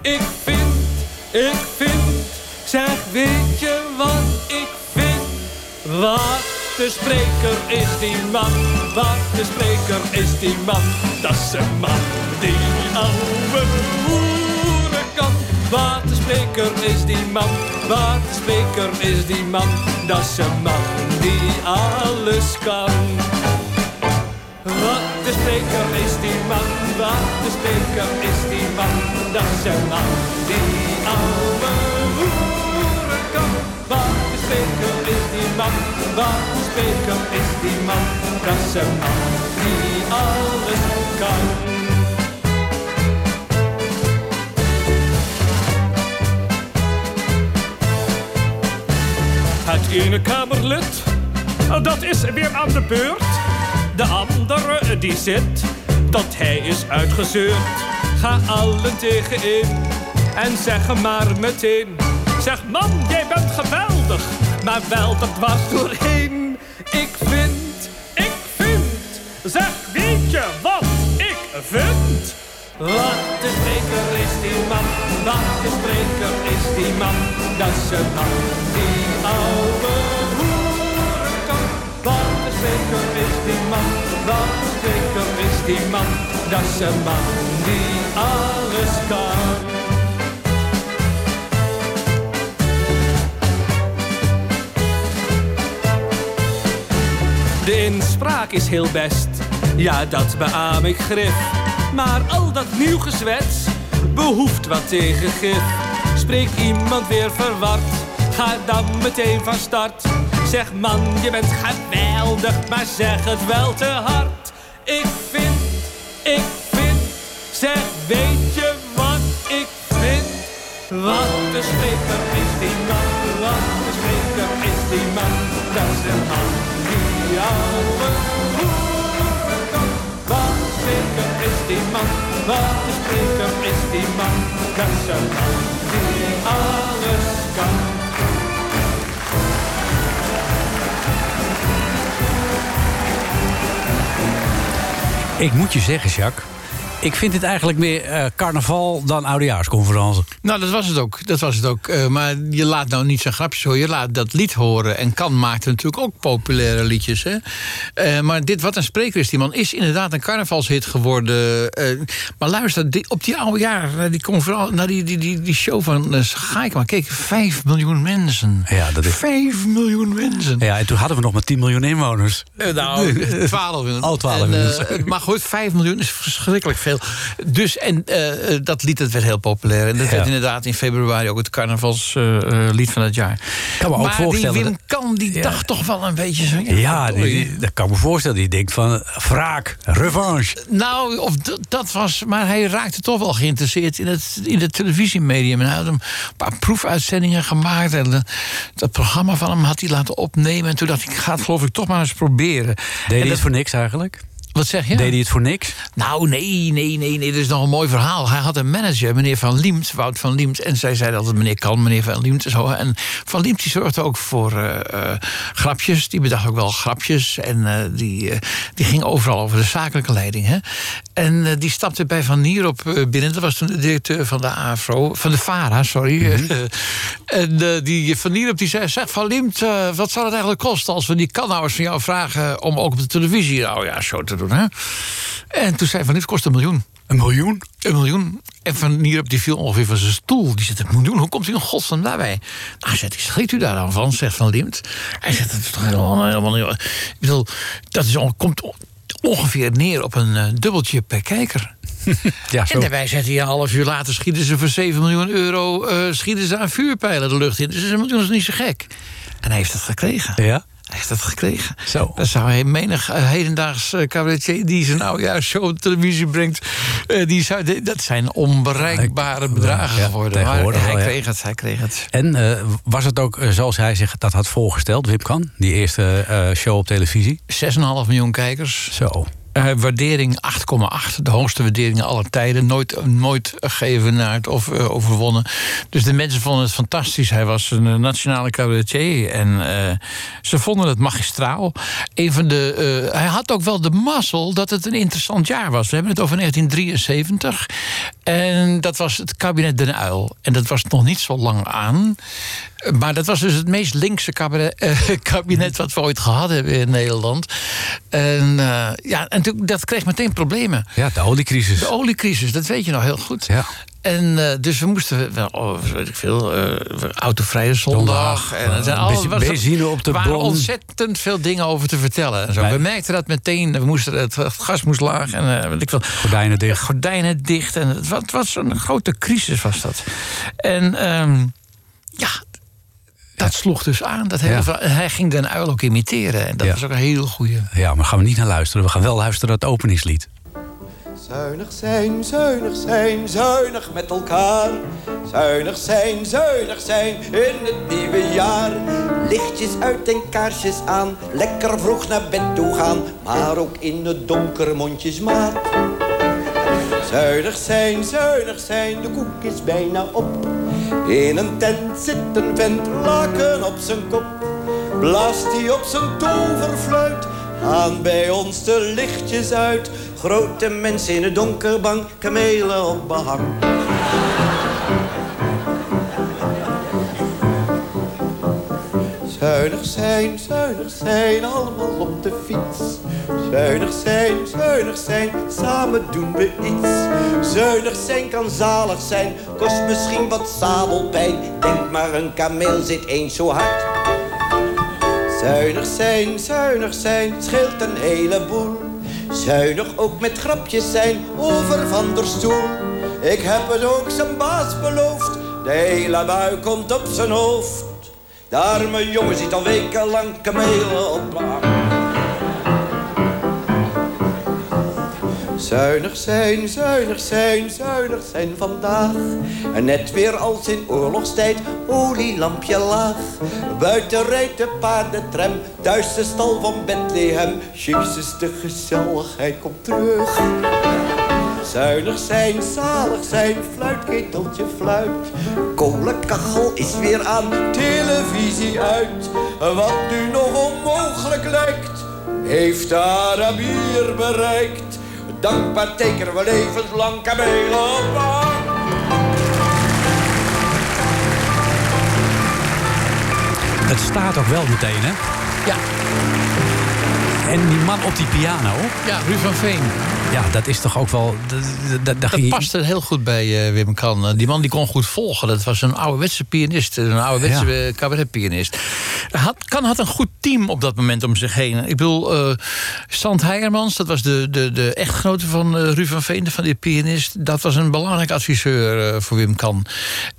Ik vind, ik vind, zeg weet je wat ik vind? Wat de spreker is die man, wat de spreker is die man. Dat is een man die oude hoeren kan. Wat de spreker is die man, wat de spreker is die man. Dat is een man die alles kan. Wat de spreker is die man, wat de spreker is die man. Dat is een man die oude hoeren kan. Wat de spreker is die man, wat de spreker is die man. Dat is een man die alles kan. Het ene kamerlid, dat is weer aan de beurt. De andere die zit, dat hij is uitgezeurd. Ga allen tegenin en zeg hem maar meteen. Zeg man, jij bent geweldig, maar wel dat was doorheen. Ik vind, ik vind, zeg weet je wat ik vind? Wat de spreker is die man, wat de spreker is die man. Dat is een man die oude. Wat de spreker is die man, wat spreker is die man. Dat is een man die alles kan. De inspraak is heel best, ja dat beaam ik grif. Maar al dat nieuw gezwets behoeft wat tegengif. Spreek iemand weer verward, ga dan meteen van start. Zeg man, je bent geweldig, maar zeg het wel te hard. Ik vind, ik vind, zeg weet je wat ik vind? Wat de spreker is die man, wat de spreker is die man. Dat is een man die oude kan. Wat de spreker is die man, wat de spreker is die man. Dat is een man die alles kan. Ik moet je zeggen, Jacques. Ik vind dit eigenlijk meer eh, carnaval dan oudejaarsconferentie. Nou, dat was het ook. Dat was het ook. Eh, maar je laat nou niet zijn grapjes horen. Je laat dat lied horen. En Kan maakt natuurlijk ook populaire liedjes. Hè? Eh, maar dit, wat een spreker is die man, is inderdaad een carnavalshit geworden. Maar luister, die, op die oude jaar, naar die, naar die, die, die, die show van uh, Gaikman, keken 5 miljoen mensen. Ja, dat is... 5 miljoen mensen. Ja, en toen hadden we nog maar 10 miljoen inwoners. Nou, 12 Al 12 en, inmiddels. eh, Maar goed, 5 miljoen is verschrikkelijk veel. Dus, en eh, eh, dat lied dat werd heel populair. En dat Ja. werd inderdaad in februari ook het carnavalslied van het jaar. kan me ook maar voorstellen die Wim Kan, die Ja. dacht toch wel een beetje zo... Ja, die, oei. die- dat kan me voorstellen. Die denkt van wraak, revanche. Nou, of dat was. Maar hij raakte toch wel geïnteresseerd in het, in het televisiemedium. En hij had een paar proefuitzendingen gemaakt. En eh, dat programma van hem had hij laten opnemen. En toen dacht ik, ik ga het geloof ik toch maar eens proberen. Deed hij dat- het voor niks eigenlijk? Wat zeg je? Deed hij het voor niks? Nou, nee, nee, nee, nee. Dat is nog een mooi verhaal. Hij had een manager, meneer Van Liemt, Wout van Liemt. En zij zei altijd, meneer Kan, meneer Van Liemt. en Zo. En Van Liemt die zorgde ook voor eh, eh, grapjes. Die bedacht ook wel grapjes. En eh, die, die ging overal over de zakelijke leiding. Hè? En die stapte bij Van Nierop eh, binnen. Dat was toen de directeur van de AFRO. Van de VARA, sorry. en eh, die Van Nierop die zei, zeg Van Liemt... wat zou het eigenlijk kosten als we die kanhouders van jou vragen... om ook op de televisie nou ja, show te doen, hè? En toen zei Van Liemt, kost een miljoen. Een miljoen? Een miljoen. En van Nierop die viel ongeveer van zijn stoel. Die zegt, een miljoen, hoe komt u in godsnaam daarbij? Nou, zegt hij, schrikt u daar dan van, zegt Van Liemt. Hij zegt, dat is toch helemaal, helemaal niet... Ik bedoel, dat is, komt ongeveer neer op een eh, dubbeltje per kijker. Ja, En daarbij zegt hij, een half uur later schieten ze voor 7 miljoen euro... eh, schieten ze aan vuurpijlen de lucht in. Dus een miljoen is niet zo gek. En hij heeft het gekregen. Ja? Hij heeft het gekregen. Zo. Dat zou hij menig eh, hedendaags eh, cabaretier die zijn oudjaarsshow op televisie brengt. eh, die zou, dat zijn onbereikbare bedragen Ja, geworden. Maar hij kreeg het, hij kreeg het. En was het ook zoals hij zich dat had voorgesteld, Wim Kan? Die eerste show op televisie? 6,5 miljoen kijkers. Zo. Eh, waardering 8,8. De hoogste waardering aller tijden. Nooit, nooit geëvenaard of eh, overwonnen. Dus de mensen vonden het fantastisch. Hij was een eh, nationale cabaretier. En ze vonden het magistraal. Een de, hij had ook wel de mazzel dat het een interessant jaar was. We hebben het over 1973. En dat was het kabinet Den Uil. En dat was nog niet zo lang aan. Maar dat was dus het meest linkse cabaret, eh, kabinet wat we ooit gehad hebben in Nederland. En, eh, ja, en toen, dat kreeg meteen problemen. Ja, de oliecrisis. De oliecrisis, dat weet je nog heel goed. Ja. En eh, dus we moesten wel, oh, weet ik veel, eh autovrije zondag. En er zijn was benzine op de waren bon. ontzettend veel dingen over te vertellen. En zo. We merkten dat meteen. We moesten, het, het gas moest laag en weet ik veel. Gordijnen dicht. Gordijnen dicht. En het was, het was een grote crisis was dat. En ehm, ja, dat sloeg dus aan. Dat hele verhaal. Hij ging Den Uil ook imiteren. En dat Ja. was ook een heel goede. Ja, maar gaan we niet naar luisteren. We gaan wel luisteren naar het openingslied. Zuinig zijn, zuinig zijn, zuinig met elkaar. Zuinig zijn, zuinig zijn in het nieuwe jaar. Lichtjes uit en kaarsjes aan, lekker vroeg naar bed toe gaan. Maar ook in het donker mondjesmaat. Zuinig zijn, zuinig zijn, de koek is bijna op. In een tent zit een vent, laken op zijn kop. Blaast hij op zijn toverfluit, gaan bij ons de lichtjes uit. Grote mensen in het donker bang, kamelen op behang. Zuinig zijn, zuinig zijn, allemaal op de fiets. Zuinig zijn, zuinig zijn, samen doen we iets. Zuinig zijn kan zalig zijn, kost misschien wat zadelpijn. Denk maar, een kameel zit eens zo hard. Zuinig zijn, zuinig zijn, scheelt een heleboel. Zuinig ook met grapjes zijn over van der stoel. Ik heb het ook zijn baas beloofd, de hele bui komt op zijn hoofd. De arme jongen zit al wekenlang kamelen op. Zuinig zijn, zuinig zijn, zuinig zijn vandaag. En net weer als in oorlogstijd, olielampje laag. Buiten rijdt de paardentram, thuis de stal van Bethlehem. Jezus, de gezelligheid komt terug. Zuinig zijn, zalig zijn, fluitketeltje fluit. Kolenkachel is weer aan, televisie uit. Wat nu nog onmogelijk lijkt, heeft de Arabier bereikt. Dankbaar tekenen we levenslang kamelen op. Het staat ook wel meteen, hè? Ja, En die man op die piano, ja Ruud van Veen. Ja, dat is toch ook wel... Dat, ging je- paste heel goed bij eh, Wim Kan. Die man die kon goed volgen. Dat was een ouderwetse pianist. Een ouderwetse Ja. eh, cabaretpianist. Had, kan had een goed team op dat moment om zich heen. Ik bedoel, eh Sant Heijermans, dat was de, de, de echtgenote van eh Ruud van Veen, van die pianist. Dat was een belangrijk adviseur voor Wim Kan.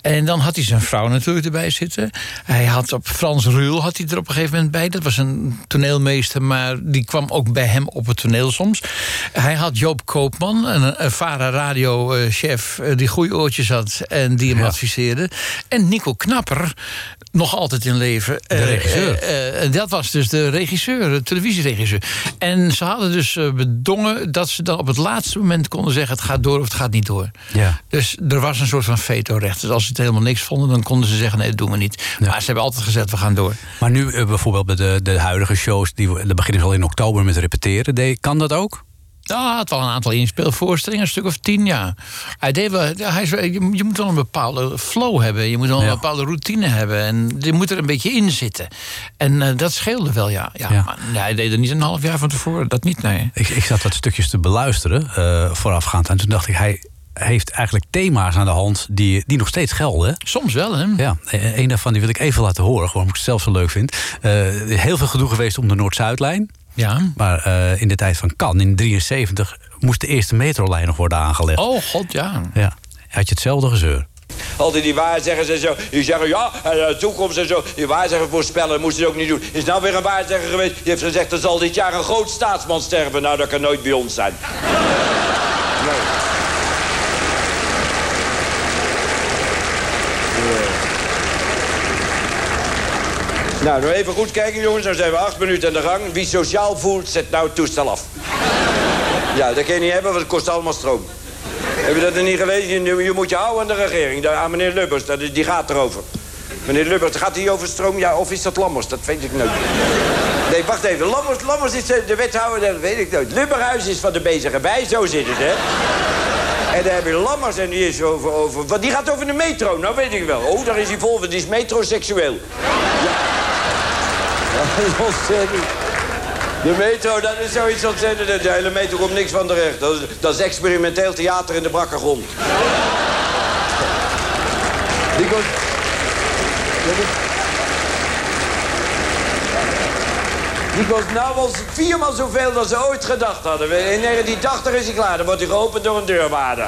En dan had hij zijn vrouw natuurlijk erbij zitten. Hij had op Frans Ruul had hij er op een gegeven moment bij. Dat was een toneelmeester, maar die kwam ook bij hem op het toneel soms. Hij had Joop Koopman, een, Vara radio-chef... die goede oortjes had en die hem Ja. adviseerde. En Nico Knapper, nog altijd in leven. De eh, regisseur. eh, eh, dat was dus de regisseur, de televisieregisseur. En ze hadden dus eh, bedongen dat ze dan op het laatste moment konden zeggen... het gaat door of het gaat niet door. Ja. Dus er was een soort van veto-recht. Dus als ze het helemaal niks vonden, dan konden ze zeggen... nee, dat doen we niet. Maar ze hebben altijd gezegd, we gaan door. Maar nu eh, bijvoorbeeld bij de, de huidige shows... Die, beginnen ze al in oktober met repeteren. Kan dat ook? Ja, hij had wel een aantal inspeelvoorstellingen, een stuk of tien jaar. Hij deed wel, hij, is je, je moet wel een bepaalde flow hebben. Je moet wel een Ja. bepaalde routine hebben. En je moet er een beetje in zitten. En eh, dat scheelde wel, ja. ja, Ja. Maar, nee, hij deed er niet een half jaar van tevoren. Dat niet, nee. Ik, ik zat wat stukjes te beluisteren eh, voorafgaand. En toen dacht ik, hij heeft eigenlijk thema's aan de hand die, die nog steeds gelden. Soms wel, hè? Ja, e- een daarvan die wil ik even laten horen, gewoon omdat ik het zelf zo leuk vind. Eh, heel veel gedoe geweest om de Noord-Zuidlijn. Ja. Maar eh, in de tijd van Kan, in 73, moest de eerste metrolijn nog worden aangelegd. Oh, god, ja. Ja, had je hetzelfde gezeur. Altijd die waarzeggers en zo. Die zeggen ja, en de toekomst en zo. Die waarzegger voorspellen, dat moesten ze ook niet doen. Is nou weer een waarzegger geweest. Die heeft gezegd, er zal dit jaar een groot staatsman sterven. Nou, dat kan nooit bij ons zijn. Nee. Nou, nog even goed kijken, jongens. Dan zijn we acht minuten aan de gang. Wie sociaal voelt, zet nou het toestel af. Ja, dat kan je niet hebben, want het kost allemaal stroom. Heb je dat nog niet gelezen? Je, moet je houden aan de regering, aan meneer Lubbers. Die gaat erover. Meneer Lubbers, gaat hij over stroom? Ja, of is dat Lammers? Dat weet ik nooit. Nee, wacht even. Lammers, Lammers is de wethouder, dat weet ik nooit. Lubberhuis is van de bezige bij, zo zit het, hè? En dan heb je Lammers en die is over, over... Wat, die gaat over de metro, nou weet ik wel. Oh, daar is hij vol die is metroseksueel. Ja. Dat is ontzettend. De metro, dat is zoiets ontzettend. De hele metro komt niks van terecht. Dat is, dat is experimenteel theater in de brakke grond. Die komt... Die kost nou wel viermaal zoveel dan ze ooit gedacht hadden. In 1980 is hij klaar. Dan wordt hij geopend door een deurwaarder.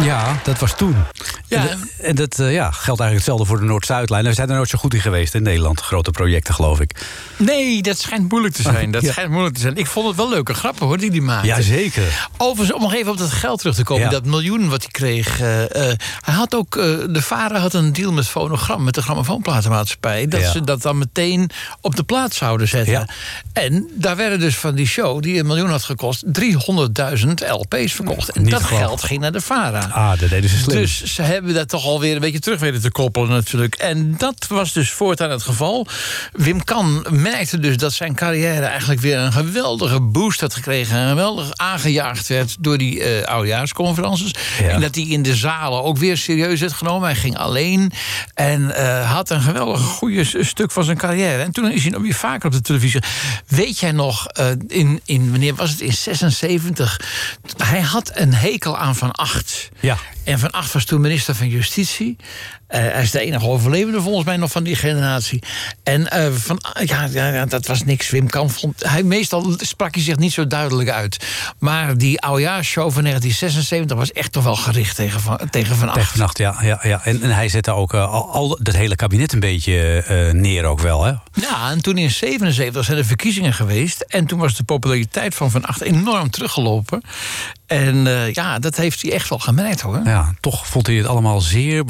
Ja, dat was toen. Ja. En, en dat eh, ja, geldt eigenlijk hetzelfde voor de Noord-Zuidlijn. We zijn er nooit zo goed in geweest in Nederland. Grote projecten, geloof ik. Nee, dat schijnt moeilijk te zijn. Dat Ja. schijnt moeilijk te zijn. Ik vond het wel leuke grappen, hoor, die die maakte. Jazeker. Overigens, om nog even op dat geld terug te komen. Ja. Dat miljoen wat hij kreeg. eh, eh, hij had ook, de vader had een deal met Fonogram, met de grammofoonplatenmaatschappij. Dat ze dat dan meteen op de plaat zouden zetten. En daar werden dus van die show, die een miljoen had gekost, 300.000 LP's verkocht. En Niet dat geld ging naar de VARA. Ah, dat deden ze slim. Dus ze hebben dat toch alweer een beetje terug weten te koppelen natuurlijk. En dat was dus voortaan het geval. Wim Kan merkte dus dat zijn carrière eigenlijk weer een geweldige boost had gekregen. En geweldig aangejaagd werd door die eh oudejaarsconferences. Ja. En dat hij in de zalen ook weer serieus werd genomen. Hij ging alleen en eh, had een geweldig goede stuk van zijn carrière. En toen is hij nog weer vaker op de televisie. Weet jij nog, eh, in, in, wanneer was het? In 76. Hij had een hekel aan Van Acht. Ja. En Van Acht was toen minister van Justitie. Eh, hij is de enige overlevende volgens mij nog van die generatie. En eh, van, ja, ja, dat was niks. Wim Kan vond... Hij, meestal sprak hij zich niet zo duidelijk uit. Maar die oudejaarsshow van 1976 was echt toch wel gericht tegen Van, tegen van Acht. Tegen vannacht, ja. ja, ja. En, en hij zette ook eh, al, al dat hele kabinet een beetje neer ook wel, hè? Ja, en toen in 77 zijn er verkiezingen geweest. En toen was de populariteit van Van Acht enorm teruggelopen. En ja, dat heeft hij echt wel gemerkt hoor. Ja, toch vond hij het allemaal zeer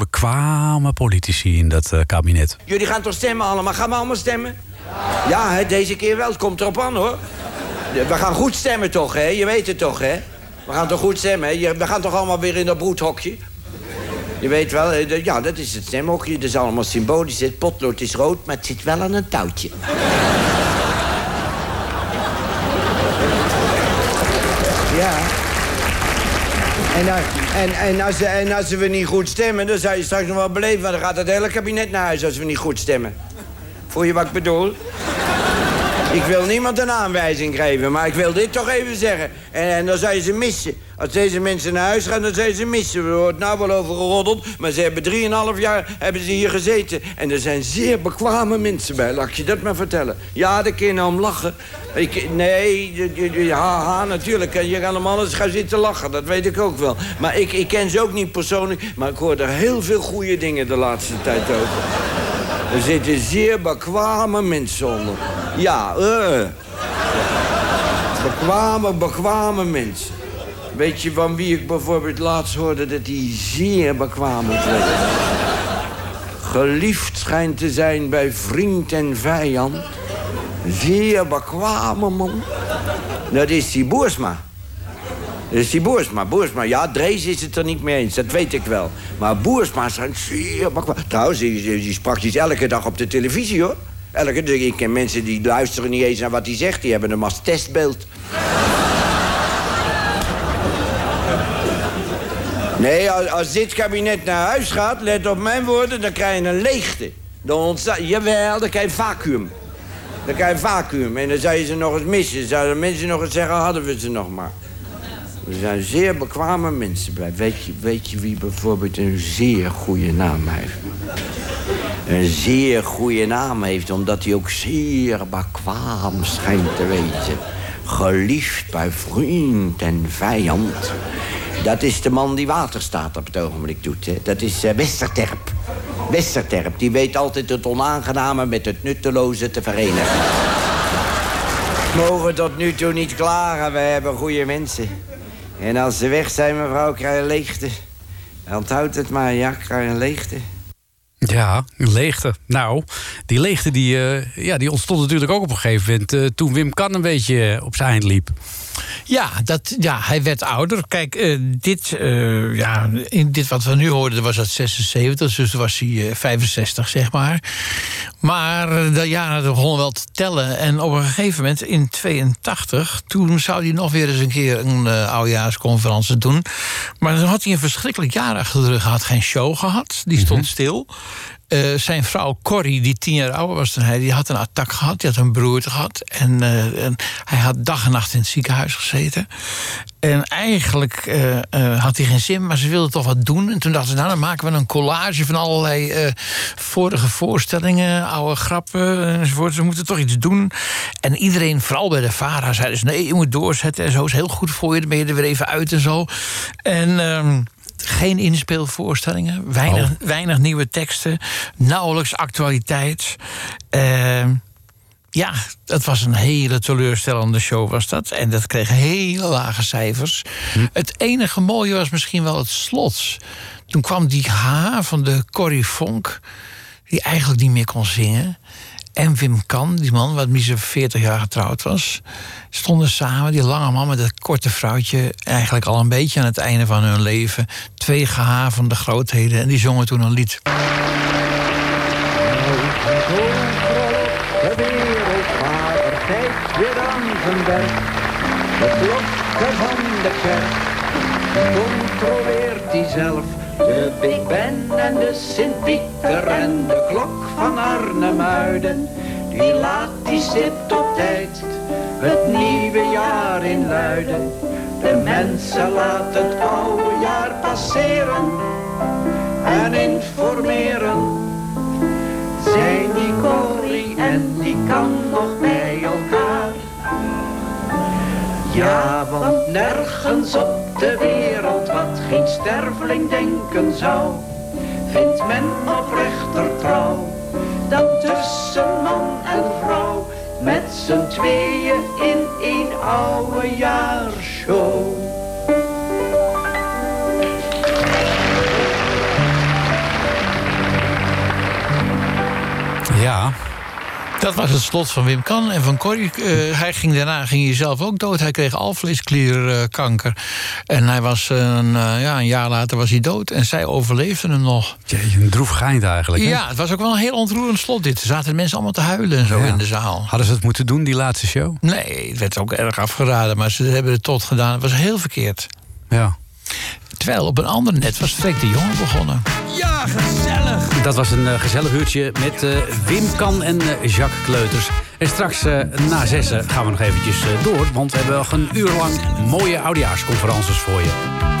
bekwame politici in dat eh, kabinet. Jullie gaan toch stemmen allemaal? Gaan we allemaal stemmen? Ja, hè, deze keer wel. Het komt erop aan, hoor. We gaan goed stemmen toch, hè? Je weet het toch, hè? We gaan toch goed stemmen, hè? We gaan toch allemaal weer in dat broedhokje? Je weet wel, ja, dat is het stemhokje. Dat is allemaal symbolisch. Het potlood is rood, maar het zit wel aan een touwtje. Ja. En, dan- en, en, als, en als we niet goed stemmen, dan zou je straks nog wel beleven... want dan gaat het hele kabinet naar huis als we niet goed stemmen. Voel je wat ik bedoel? Ik wil niemand een aanwijzing geven, maar ik wil dit toch even zeggen. En, en dan zou je ze missen. Als deze mensen naar huis gaan, dan je ze missen. Er wordt nou wel over geroddeld, maar ze hebben drieënhalf jaar hebben ze hier gezeten. En er zijn zeer bekwame mensen bij, laat ik je dat maar vertellen. Ja, kun je nou om lachen. Ik, nee, haha, natuurlijk. En Je kan hem alles gaan zitten lachen, dat weet ik ook wel. Maar ik, ik ken ze ook niet persoonlijk, maar ik hoor er heel veel goede dingen de laatste tijd over. Er zitten zeer bekwame mensen onder. Ja, eh. Bekwame, bekwame mensen. Weet je van wie ik bijvoorbeeld laatst hoorde dat hij zeer bekwaam moet? Geliefd schijnt te zijn bij vriend en vijand. Zeer bekwame man. Dat is die Boersma. Dat is die Boersma. Boersma, ja, Drees is het er niet mee eens, dat weet ik wel. Maar Boersma zijn zeer bekwaam. Trouwens, die, die sprak dus elke dag op de televisie, hoor. Elke, ik ken mensen die luisteren niet eens naar wat hij zegt. Die hebben hem als testbeeld. Nee, als, dit kabinet naar huis gaat, let op mijn woorden, dan krijg je een leegte. Dan ontstaat, jawel, dan krijg je vacuüm. Dan krijg je vacuüm. En dan zou je ze nog eens missen. Zouden mensen nog eens zeggen, hadden we ze nog maar. We zijn zeer bekwame mensen bij. Weet je, weet je wie bijvoorbeeld een zeer goede naam heeft? Een zeer goede naam heeft, omdat hij ook zeer bekwaam schijnt te weten. Geliefd bij vriend en vijand. Dat is de man die waterstaat op het ogenblik doet. Dat is uh, Westerterp. Westerterp, die weet altijd het onaangename met het nutteloze te verenigen. Mogen tot nu toe niet klagen, we hebben goede mensen. En als ze weg zijn, mevrouw, krijg je leegte. Onthoud het maar, ja, krijg leegte. Ja, leegte. Nou, die leegte die, uh, ja, die ontstond natuurlijk ook op een gegeven moment... Uh, toen Wim Kan een beetje op zijn eind liep. Ja, dat, ja, hij werd ouder. Kijk, uh, dit, uh, ja, in dit wat we nu hoorden, was dat 76, dus was hij uh, 65, zeg maar. Maar de jaren begonnen wel te tellen. En op een gegeven moment, in 82, toen zou hij nog weer eens een keer een oudejaarsconferentie doen. Maar dan had hij een verschrikkelijk jaar achter de rug. Hij had geen show gehad, die stond mm -hmm. stil. Uh, zijn vrouw Corrie, die tien jaar ouder was dan hij, die had een attack gehad. Die had een broerte gehad. En, uh, en hij had dag en nacht in het ziekenhuis gezeten. En eigenlijk uh, had hij geen zin, maar ze wilden toch wat doen. En toen dachten ze, nou, dan maken we een collage van allerlei vorige voorstellingen, oude grappen enzovoort. Ze moeten toch iets doen. En iedereen, vooral bij de VARA, zei dus, nee, je moet doorzetten. En zo is heel goed voor je, dan ben je er weer even uit en zo. En... Ehm, geen inspeelvoorstellingen, weinig, oh. weinig nieuwe teksten, nauwelijks actualiteit. Uh, ja, het was een hele teleurstellende show was dat. En dat kreeg hele lage cijfers. Hm. Het enige mooie was misschien wel het slot. Toen kwam die H van de Corrie Fonk... die eigenlijk niet meer kon zingen... En Wim Kan, die man wat ze 40 jaar getrouwd was, stonden samen, die lange man met dat korte vrouwtje, eigenlijk al een beetje aan het einde van hun leven. Twee gehavende grootheden en die zongen toen een lied. De van de kerk controleert hij zelf. De Big Ben en de Sint-Pieter en de klok van Arnhemuiden. Die laat die zit op tijd, het nieuwe jaar in luiden. De mensen laten het oude jaar passeren en informeren. Zijn die Corrie en die kan nog bij elkaar. Ja, want nergens op de wereld wat geen sterveling denken zou, vindt men oprechter trouw dan tussen man en vrouw, met z'n tweeën in één oude jaarshow. Ja, dat was het slot van Wim Kan en van Corrie. Uh, hij ging daarna ging hij zelf ook dood. Hij kreeg alvleesklierkanker. en hij was een, uh, ja, een jaar later was hij dood. En zij overleefde hem nog. Jeetje, een droef geind eigenlijk. Hè? Ja, het was ook wel een heel ontroerend slot dit. Er zaten mensen allemaal te huilen en zo ja. in de zaal. Hadden ze het moeten doen, die laatste show? Nee, het werd ook erg afgeraden. Maar ze hebben het tot gedaan. Het was heel verkeerd. Ja. Terwijl op een ander net was Freek de Jonge begonnen. Ja, gezellig! Dat was een uh, gezellig uurtje met uh, Wim Kan en uh, Jacques Kleuters. En straks na zessen gaan we nog eventjes door... want we hebben nog een uur lang mooie oudejaarsconferences voor je.